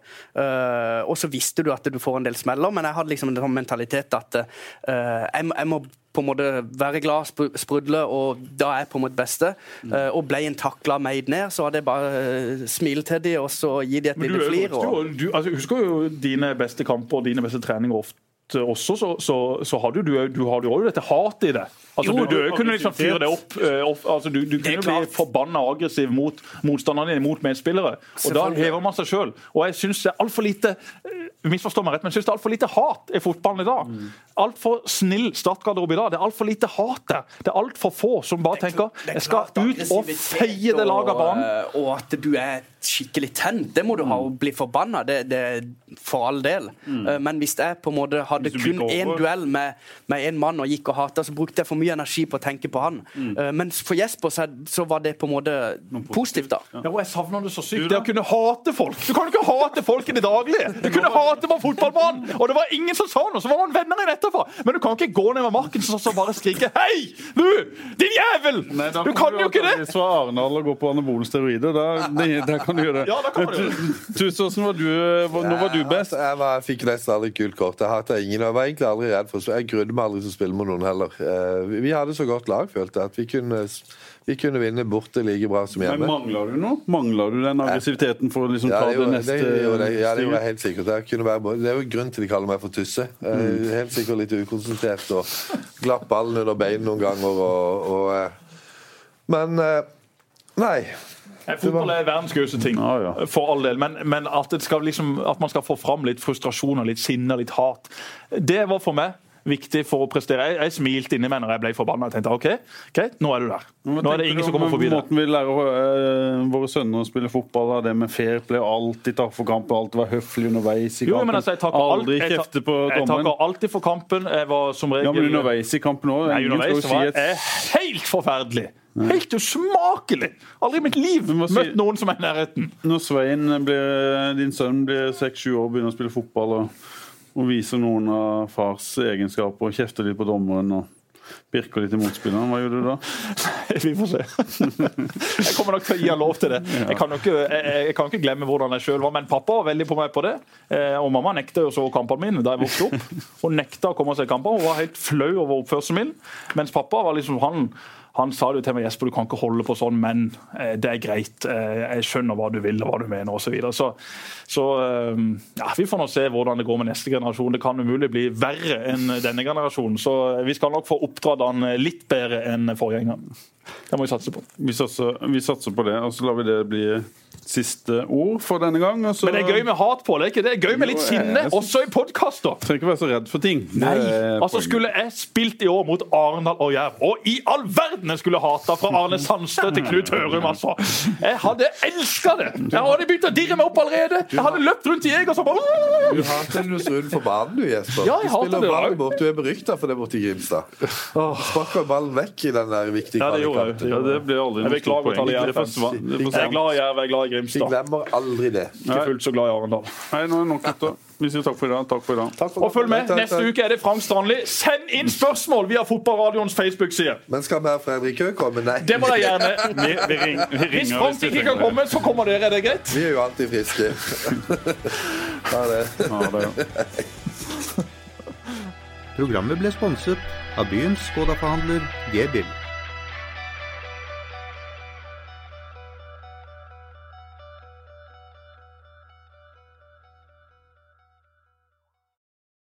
Og så visste du at du får en del smeller, men jeg hadde liksom en sånn mentalitet at jeg, jeg må på en måte være glad, sprudle, og da er jeg på mitt beste. Mm. Øh, og ble en takla meid ned, så hadde jeg bare øh, smile til dem og så gi dem et lite flir. Og... du, altså, husker jo dine beste kamper og dine beste treninger ofte også, så, så, så hadde du, du hadde jo også dette hatet i det. Altså, Jo, du, du kunne liksom fyre det opp. eh, opp altså, du, du kunne bli forbanna aggressiv mot motstanderne dine, mot medspillere. Og da hever man seg sjøl. Og jeg syns det er altfor lite misforstår Misforstå meg rett, men jeg synes det er altfor lite hat i fotballen i dag. Mm. Altfor snill startgarderobe i dag. Det er altfor lite hat der. Det er altfor få som bare tenker er jeg skal ut og feie det laget av banen. Og, og at du er skikkelig tent, det må du ha. Å bli forbanna, det, det for all del. Mm. Men hvis jeg på en måte hadde kun én duell med, med en mann og gikk og hata, så brukte jeg for mye energi på å tenke på han. Eh, Mens for Jesper så, så var det på en måte positivt, da. Ja, og jeg savner det så sykt. Du Det å kunne hate folk. Du kan jo ikke hate folk i det daglige. <laughs> Du kunne hate på fotballbanen, og det var ingen som sa noe. Så var man venner igjen etterpå. Men du kan ikke gå ned med marken og så bare skrike Hei, du! Din jævel! Nei, Du kan jo ikke det! Hvis du var Arendal og går på anabole steroider, da, det, der kan du gjøre det. Ja, da kan. Tusen, var du, Nå var du best? Jeg, var, jeg fikk nesten aldri gult kort. Jeg hata ingen. Jeg var egentlig aldri redd for så Jeg grudde meg aldri til å spille med noen heller. Vi hadde så godt lag, følte jeg, at vi kunne, vi kunne vinne borte like bra som hjemme. Men. Mangler du noe? Mangler du den aggressiviteten for å liksom Ja, ta det, det, neste det, jo, det, ja, det gjorde jeg helt sikkert. Jeg kunne være, det er jo grunnen til de kaller meg for Tusse. Mm. er helt sikkert litt ukonsentrert og glapp ballen under beinet noen ganger. Og, og, eh, men eh, nei. Fotball er verdens gøyeste ting, for all del. Men, men at, det skal liksom, at man skal få fram litt frustrasjon, og litt sinne og litt hat, det var for meg viktig for å prestere. Jeg, jeg smilte inni meg når jeg ble forbanna. Jeg tenkte OK, greit, nå er du der. Nå er det ingen som kommer forbi deg. Måten vi lærer øh, våre sønner å spille fotball av det med fair play, alltid ta for kampen, alltid være høflig underveis i Jo, kampen. men altså, takker, alt, Aldri kjefte på dommeren. jeg takker alltid for kampen. Jeg var som regel Ja, men underveis i kampen òg. Nei, underveis var jeg helt forferdelig. Helt usmakelig! Aldri i mitt liv møtt noen som er i nærheten. Når Svein, blir, din sønn, blir seks-sju år og begynner å spille fotball og, og viser noen av fars egenskaper og kjefter litt på dommeren og Birker litt i motspilleren, hva gjør du da? <laughs> Vi får se. Jeg kommer nok til å gi ham lov til det. Jeg kan jo ikke, jeg, kan ikke glemme hvordan jeg sjøl var, men pappa var veldig på meg på det. Eh, Og mamma nekta jo å så kampene mine da jeg vokste opp. <laughs> Hun nekta å komme og se kamper. Hun var helt flau over oppførselen min. Mens pappa var liksom han han sa det til meg, Jesper, du kan ikke holde på sånn, men eh, det er greit. Eh, jeg skjønner hva du vil og hva du mener osv. Så, videre. så så eh, ja, vi får nå se hvordan det går med neste generasjon. Det kan umulig bli verre enn denne generasjonen. Så vi skal nok få oppdratt han litt bedre enn forgjengeren. Det må vi satse på. Vi satser, vi satser på det, og så lar vi det bli siste ord for denne gang. Altså... Men det er gøy med hat på, det er gøy med litt Jo, jeg- sinne, jeg- også i podkaster. trenger ikke være så redd for ting. Nei, altså poenget. Skulle jeg spilt i år mot Arendal og Jerv, og i all verden jeg skulle hata fra Arne Sandstø til Knut Hørum, altså. Jeg hadde elska det! Jeg hadde begynt å dirre meg opp allerede. Jeg hadde løpt rundt i Jeger som bare Du hater den rundt for banen, du, Jesper. Ja, jeg du hater spiller det, ball bort. Du er berykta for det borti Grimstad. Du sparker ballen vekk i den der viktige Ja, det gjorde jeg. Ja, det blir aldri Jeg noe beklager Jeg er glad i Jerv, jeg er glad i Vi Grimstad. glemmer aldri det. Ikke fullt så glad i Arendal. Nei, nå er det nok gutter. Vi sier takk for i dag. Takk for i dag. Og følg med, neste uke er det Frank Strandli. Send inn spørsmål via Fotballradioens Facebook-side. Men skal vi ha Fredrik Høe komme? Nei. Det må dere gjerne. <laughs> Vi, vi, ring, vi ringer Hvis Frank ikke kan komme, så kommer dere. Er det greit? Vi er jo alltid friske. <laughs> Ha det. Ha det. <laughs> Programmet ble sponset av byens Skoda-forhandler G-bil.